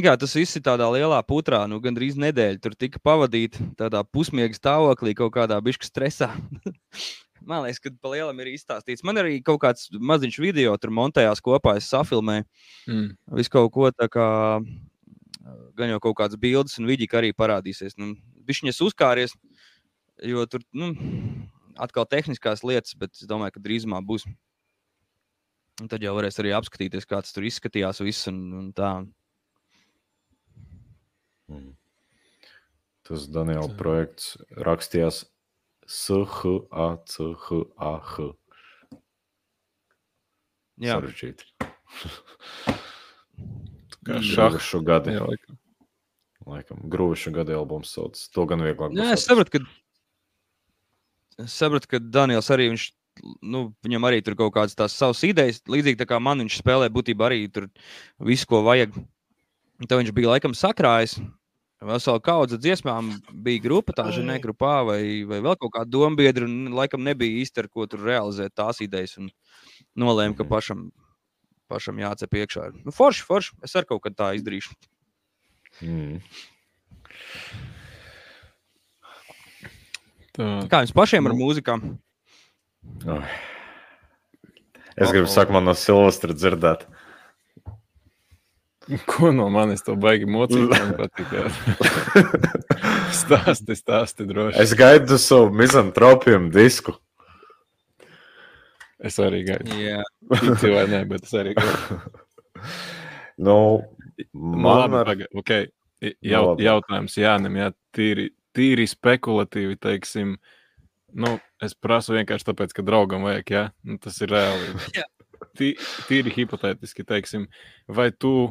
kā, tas viss ir tādā lielā putrā, nu, gandrīz nedēļa. Tur tika pavadīta tādā pusmiega stāvoklī, kaut kādā bišķi stresā. <laughs> Man liekas, ka pa lielam ir izstāstīts. Man arī kaut kāds maziņš video tur montējās kopā, es safilmēju. Mm. Visu kaut ko tā kā, gan jau kaut kādas bildes un vidi arī parādīsies. Nu, Viņš viņas uzkāries, jo tur, nu, atkal tehniskās lietas, bet es domāju, ka drīzumā būs. Un tad jau varēs arī apskatīties, kā tas tur izskatījās. Viss, un, un tā. Mm. Tas Daniela projekts rakstījās S-H-A-C-H-A-H. Jā, sarežģīti. <laughs> Kā šādu gadu. Jā, laikam. Laikam, grūšu gadu albums sauc. To gan vieglāk. Jā, es sapratu, ka, es sapratu, ka Daniels arī viņš nu, viņam arī tur kaut kādas tās savas idejas. Līdzīgi kā man viņš spēlē, būtībā arī tur visu, ko vajag. Tad viņš bija laikam sakrājis. Veselu kaudzi dziesmām bija grupa, tā žēlē, grupā vai, vai vēl kaut kāda doma biedra. Un laikam nebija īsti ar ko tur realizēt tās idejas. Un nolēma, ka pašam, pašam jācep iekšā. Nu, forši, forši. Es arī kaut kad tā izdarīšu. Mm. Tā. Kā jums pašiem ar nu. mūzikām? Oh. Es gribu sakt, man no Silvestra dzirdēt. <laughs> Ko no manis to baigi mocīt? Man patīk. <laughs> stāsti, stāsti droši. Es gaidu savu mizantropiju disku. Es arī gaidu. Jā, Tici vai nē, bet es arī gaidu. <laughs> nu, nu man nu, labi, ar... okay. Jaut, jautājums Jānim, jā, tīri, tīri spekulatīvi, teiksim, uh, Nu, es prasu vienkārši tāpēc, ka draugam vajag, ja nu, tas ir reāli. Tī, tīri hipotētiski, teiksim, vai tu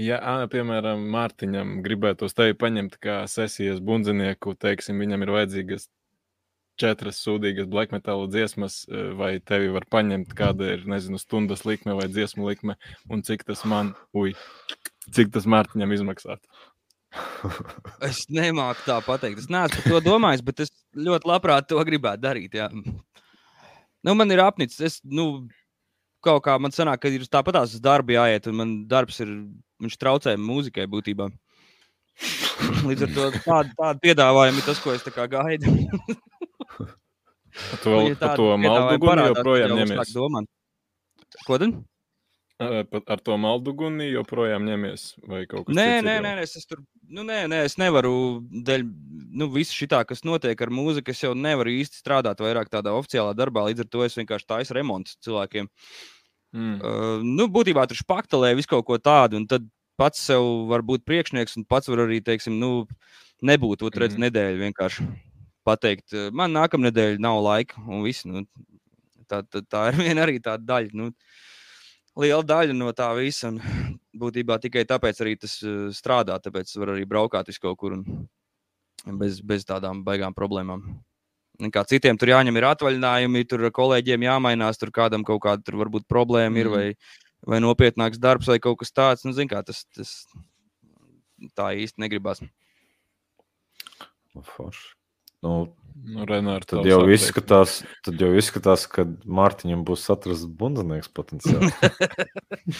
Ja, piemēram, Mārtiņam gribētos tevi paņemt kā sesijas bundzinieku, teiksim, viņam ir vajadzīgas četras sūdīgas black metal dziesmas, vai tevi var paņemt, kāda ir, nezinu, stundas likme vai dziesmu likme, un cik tas man, ui, cik tas Mārtiņam izmaksātu? <laughs> es nemāku tā pateikt. Es neesmu par to domājis, bet es ļoti labprāt to gribētu darīt. Jā. Nu, man ir apnicis. Es, nu, kaut kā man sanāk, ka ir tāpat tās darbi jāiet, un man darbs ir, viņš traucē mūzikai būtībā. Līdz ar to tādu, tādu piedāvājumu ir tas, ko es gaidu. to, ja par to maldu gunu joprojām ņemies. Ko tad? Ar to maldu gunu joprojām ņemies? Nē, nē, nē, es, es tur nu, nē, nē, es nevaru dēļ nu, visu šī tā, kas notiek ar mūziku. Es jau nevaru īsti strādāt vairāk tādā oficiālā darbā. Līdz ar to es vienkārši taisu remontu cilvēkiem. Mm. Uh, nu, būtībā tur spaktelē visu kaut ko tādu, un tad pats sev var būt priekšnieks, un pats var arī, teiksim, nu, nebūt otru mm. nedēļu vienkārši pateikt, man nākamā nedēļa nav laika, un viss. Nu, tā, tā, tā ir <laughs> viena arī tāda daļa. Nu, liela daļa no tā visa. Un būtībā tikai tāpēc arī tas strādā. Tāpēc var arī braukāt uz kaut kur un bez, bez tādām baigām problēmām. Kā citiem tur jāņem ir atvaļinājumi, tur kolēģiem jāmainās, tur kādam kaut kāda tur varbūt problēma ir, mm. vai, vai nopietnāks darbs, vai kaut kas tāds. Nu, zin, kā, tas, tas tā īsti negribas. Nu, forši. Nu, nu, Renāri, tad, jau izskatās, tad jau izskatās, ka Mārtiņam būs atrasts bundzinieks potenciāli.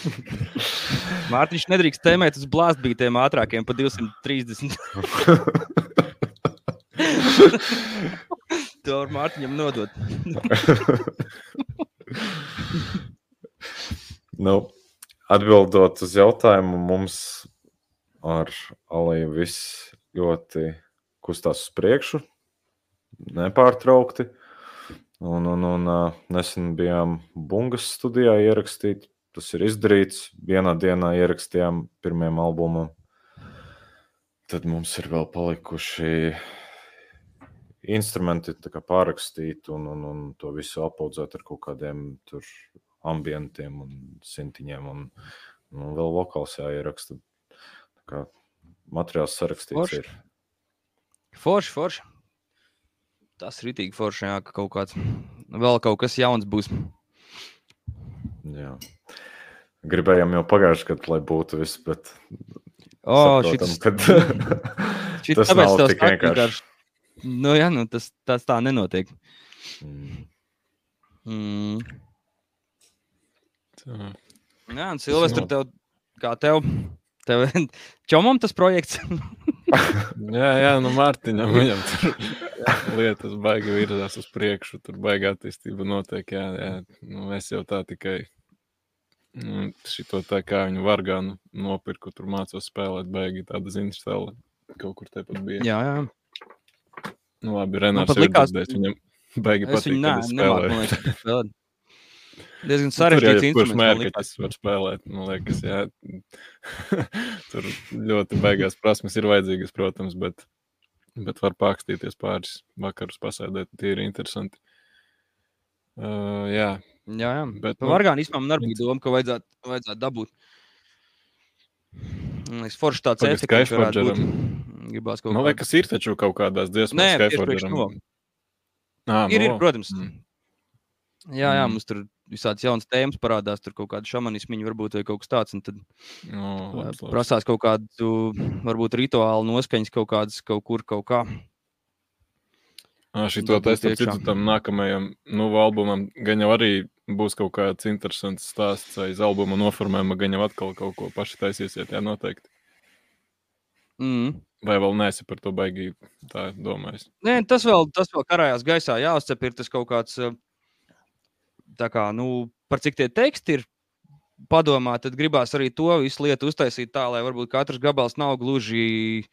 <laughs> Mārtiņš nedrīkst tēmēt uz blāztbītiem ātrākiem pa 230. <laughs> To var Mārtiņam nodot. <laughs> nu, atbildot uz jautājumu, mums ar Aliju viss ļoti kustās uz priekšu, nepārtraukti. Un, un, un nesen bijām Bungas studijā ierakstīt. Tas ir izdarīts. Vienā dienā ierakstījām pirmajam albumam. Tad mums ir vēl palikuši instrumenti pārrakstīt un, un, un to visu apaudzēt ar kaut kādiem ambientiem un sintiņiem. Un, un vēl vokāls jāieraksta. Materiāls sarakstīts forši. ir. Forši, forši. Tas ir rītīgi forši, jā, ka kaut kāds vēl kaut kas jauns būs. Jā. Gribējām jau pagājušajā gadā, lai būtu viss, bet. O, oh, šitas, kad... tas nav tik vienkārši. Nu, jā, nu, tas, tas tā nenotiek. Mm. Mm. Tā. Jā, un Silvestri, tev, kā tev, tev <laughs> čomam tas projekts? <laughs> jā, jā, nu Mārtiņam viņam tur <laughs> lietas baigi virzās uz priekšu, tur baigi attīstība notiek, jā, jā. Nu, es jau tā tikai nu, šito tā kā viņu vargānu nopirku, tur mācos spēlēt baigi tāda ziņas stela kaut kur tepat bija. Jā, jā. Nu, labi, Renārs ir likās... dzirdējis, viņam baigi patīk, viņu, nē, spēlē. Diezgan nu, sarežģīts instruments. Kurš mērķis var spēlēt, man liekas, jā. <laughs> Tur ļoti baigās prasmes ir vajadzīgas, protams, bet, bet var pārkstīties pāris vakarus pasēdēt, tie ir interesanti. Uh, jā. Jā, jā. Bet, nu, vargānu īstenībā man arī bija doma, ka vajadzētu, vajadzētu dabūt. Man liekas, forši tāds efekts, ka varētu būt gribās kaut. Man liekas, ir taču kaut kādās dziesmās, kas Skyforgeram. Ah, ir, ir, protams. Mm. Jā, jā, mm. mums tur visādas jaunas tēmas parādās, tur kaut kāda šamanisma, varbūt vai kaut kas tāds. Tad no, labs, labs. prasās kaut kādu, varbūt rituālu noskaņas kaut kādas, kaut kur, kaut kā. Šī to testu citu tam nākamajam nu, albumam gan jau arī būs kaut kāds interesants stāsts aiz albuma noformējuma, gan jau atkal kaut ko paši taisīsiet, jā, noteikti. Mm. Vai vēl neesi par to baigi tā domājis? Nē, tas vēl, tas vēl karājās gaisā jāuzcep, ir tas kaut kāds, tā kā, nu, par cik tie teksti ir padomā, tad gribās arī to visu lietu uztaisīt tā, lai varbūt katrs gabals nav gluži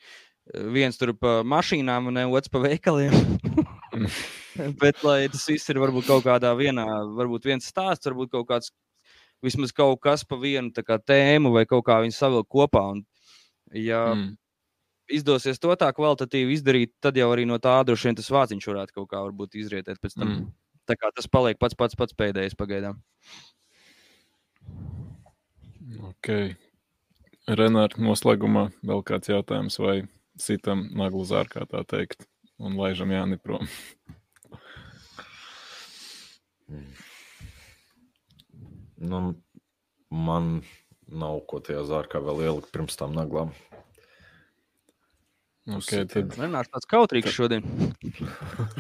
viens tur pa mašīnām un ne otrs pa veikaliem. <laughs> Bet lai tas viss ir varbūt kaut kādā vienā, varbūt viens stāsts, varbūt kaut kāds, vismaz kaut kas pa vienu kā, tēmu vai kaut kā viņu savilkt kopā. Un, ja, mm izdosies to tā kvalitatīvi izdarīt, tad jau arī no tā droši vien tas vāciņš varētu kaut kā izrietēt pēc tam. Mm. Tā kā tas paliek pats pats, pats pēdējais pagaidām. Okay. Renāri, noslēgumā vēl kāds jautājums, vai sitam naglu zārkā tā teikt, un laižam Jāni prom. nu, man nav ko tajā zārkā vēl ielikt pirms tam naglām. Okay, tad... Renārs tāds kautrīgs šodien.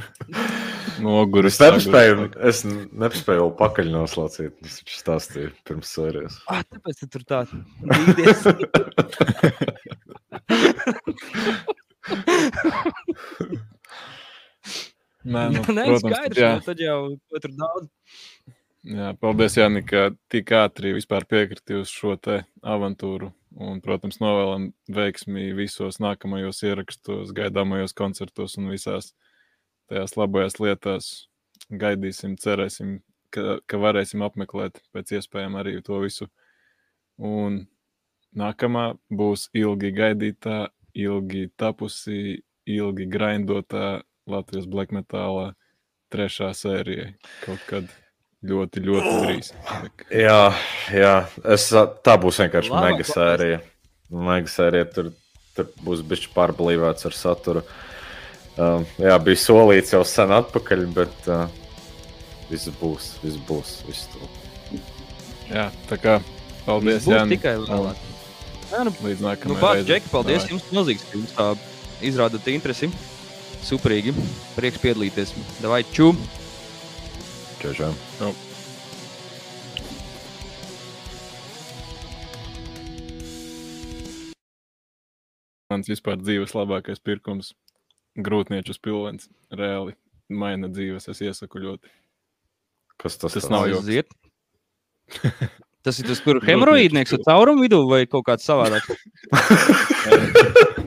<laughs> Noguris. Es nespēju, es nespēju vēl pakaļ noslaucīt. Es taču stāstīju pirms sērijas. Ah, tāpēc tu tur tā. Nē, <laughs> nu, Nē, protams, skaidrs, jā. nu, tad jau tur daudz. Jā, paldies, Jāni, ka tik ātri vispār piekriti uz šo te avantūru. Un, protams, novēlam veiksmi visos nākamajos ierakstos, gaidāmajos koncertos un visās tajās labajās lietās. Gaidīsim, cerēsim, ka, ka varēsim apmeklēt pēc iespējām arī to visu. Un nākamā būs ilgi gaidītā, ilgi tapusī, ilgi grindotā Latvijas black metālā trešā sērija kaut kad ļoti, ļoti drīz. Jā, jā. Es, tā būs vienkārši mega sērija. Mega sērija tur, tur būs bijis pārblīvēts ar saturu. Um, jā, bija solīts jau sen atpakaļ, bet uh, viss būs, viss būs, viss tur. Jā, tā kā paldies, Jāni. tikai vēlāk. Jā, nu, Līdz nu nākamajai pats, reizei. Džeki, paldies Davai. jums milzīgs, ka jūs tā izrādat interesi. Superīgi. Prieks piedalīties. Davai, čū! Čau, čau. Mans vispār dzīves labākais pirkums - grūtnieču spilvens. Reāli maina dzīves. Es iesaku ļoti. Kas tas, Tas nav joks. Aiziet. <laughs> Tas ir tas, kur hemoroīdnieks ar caurumu vidū vai kaut kāds savādāks? <laughs> <laughs>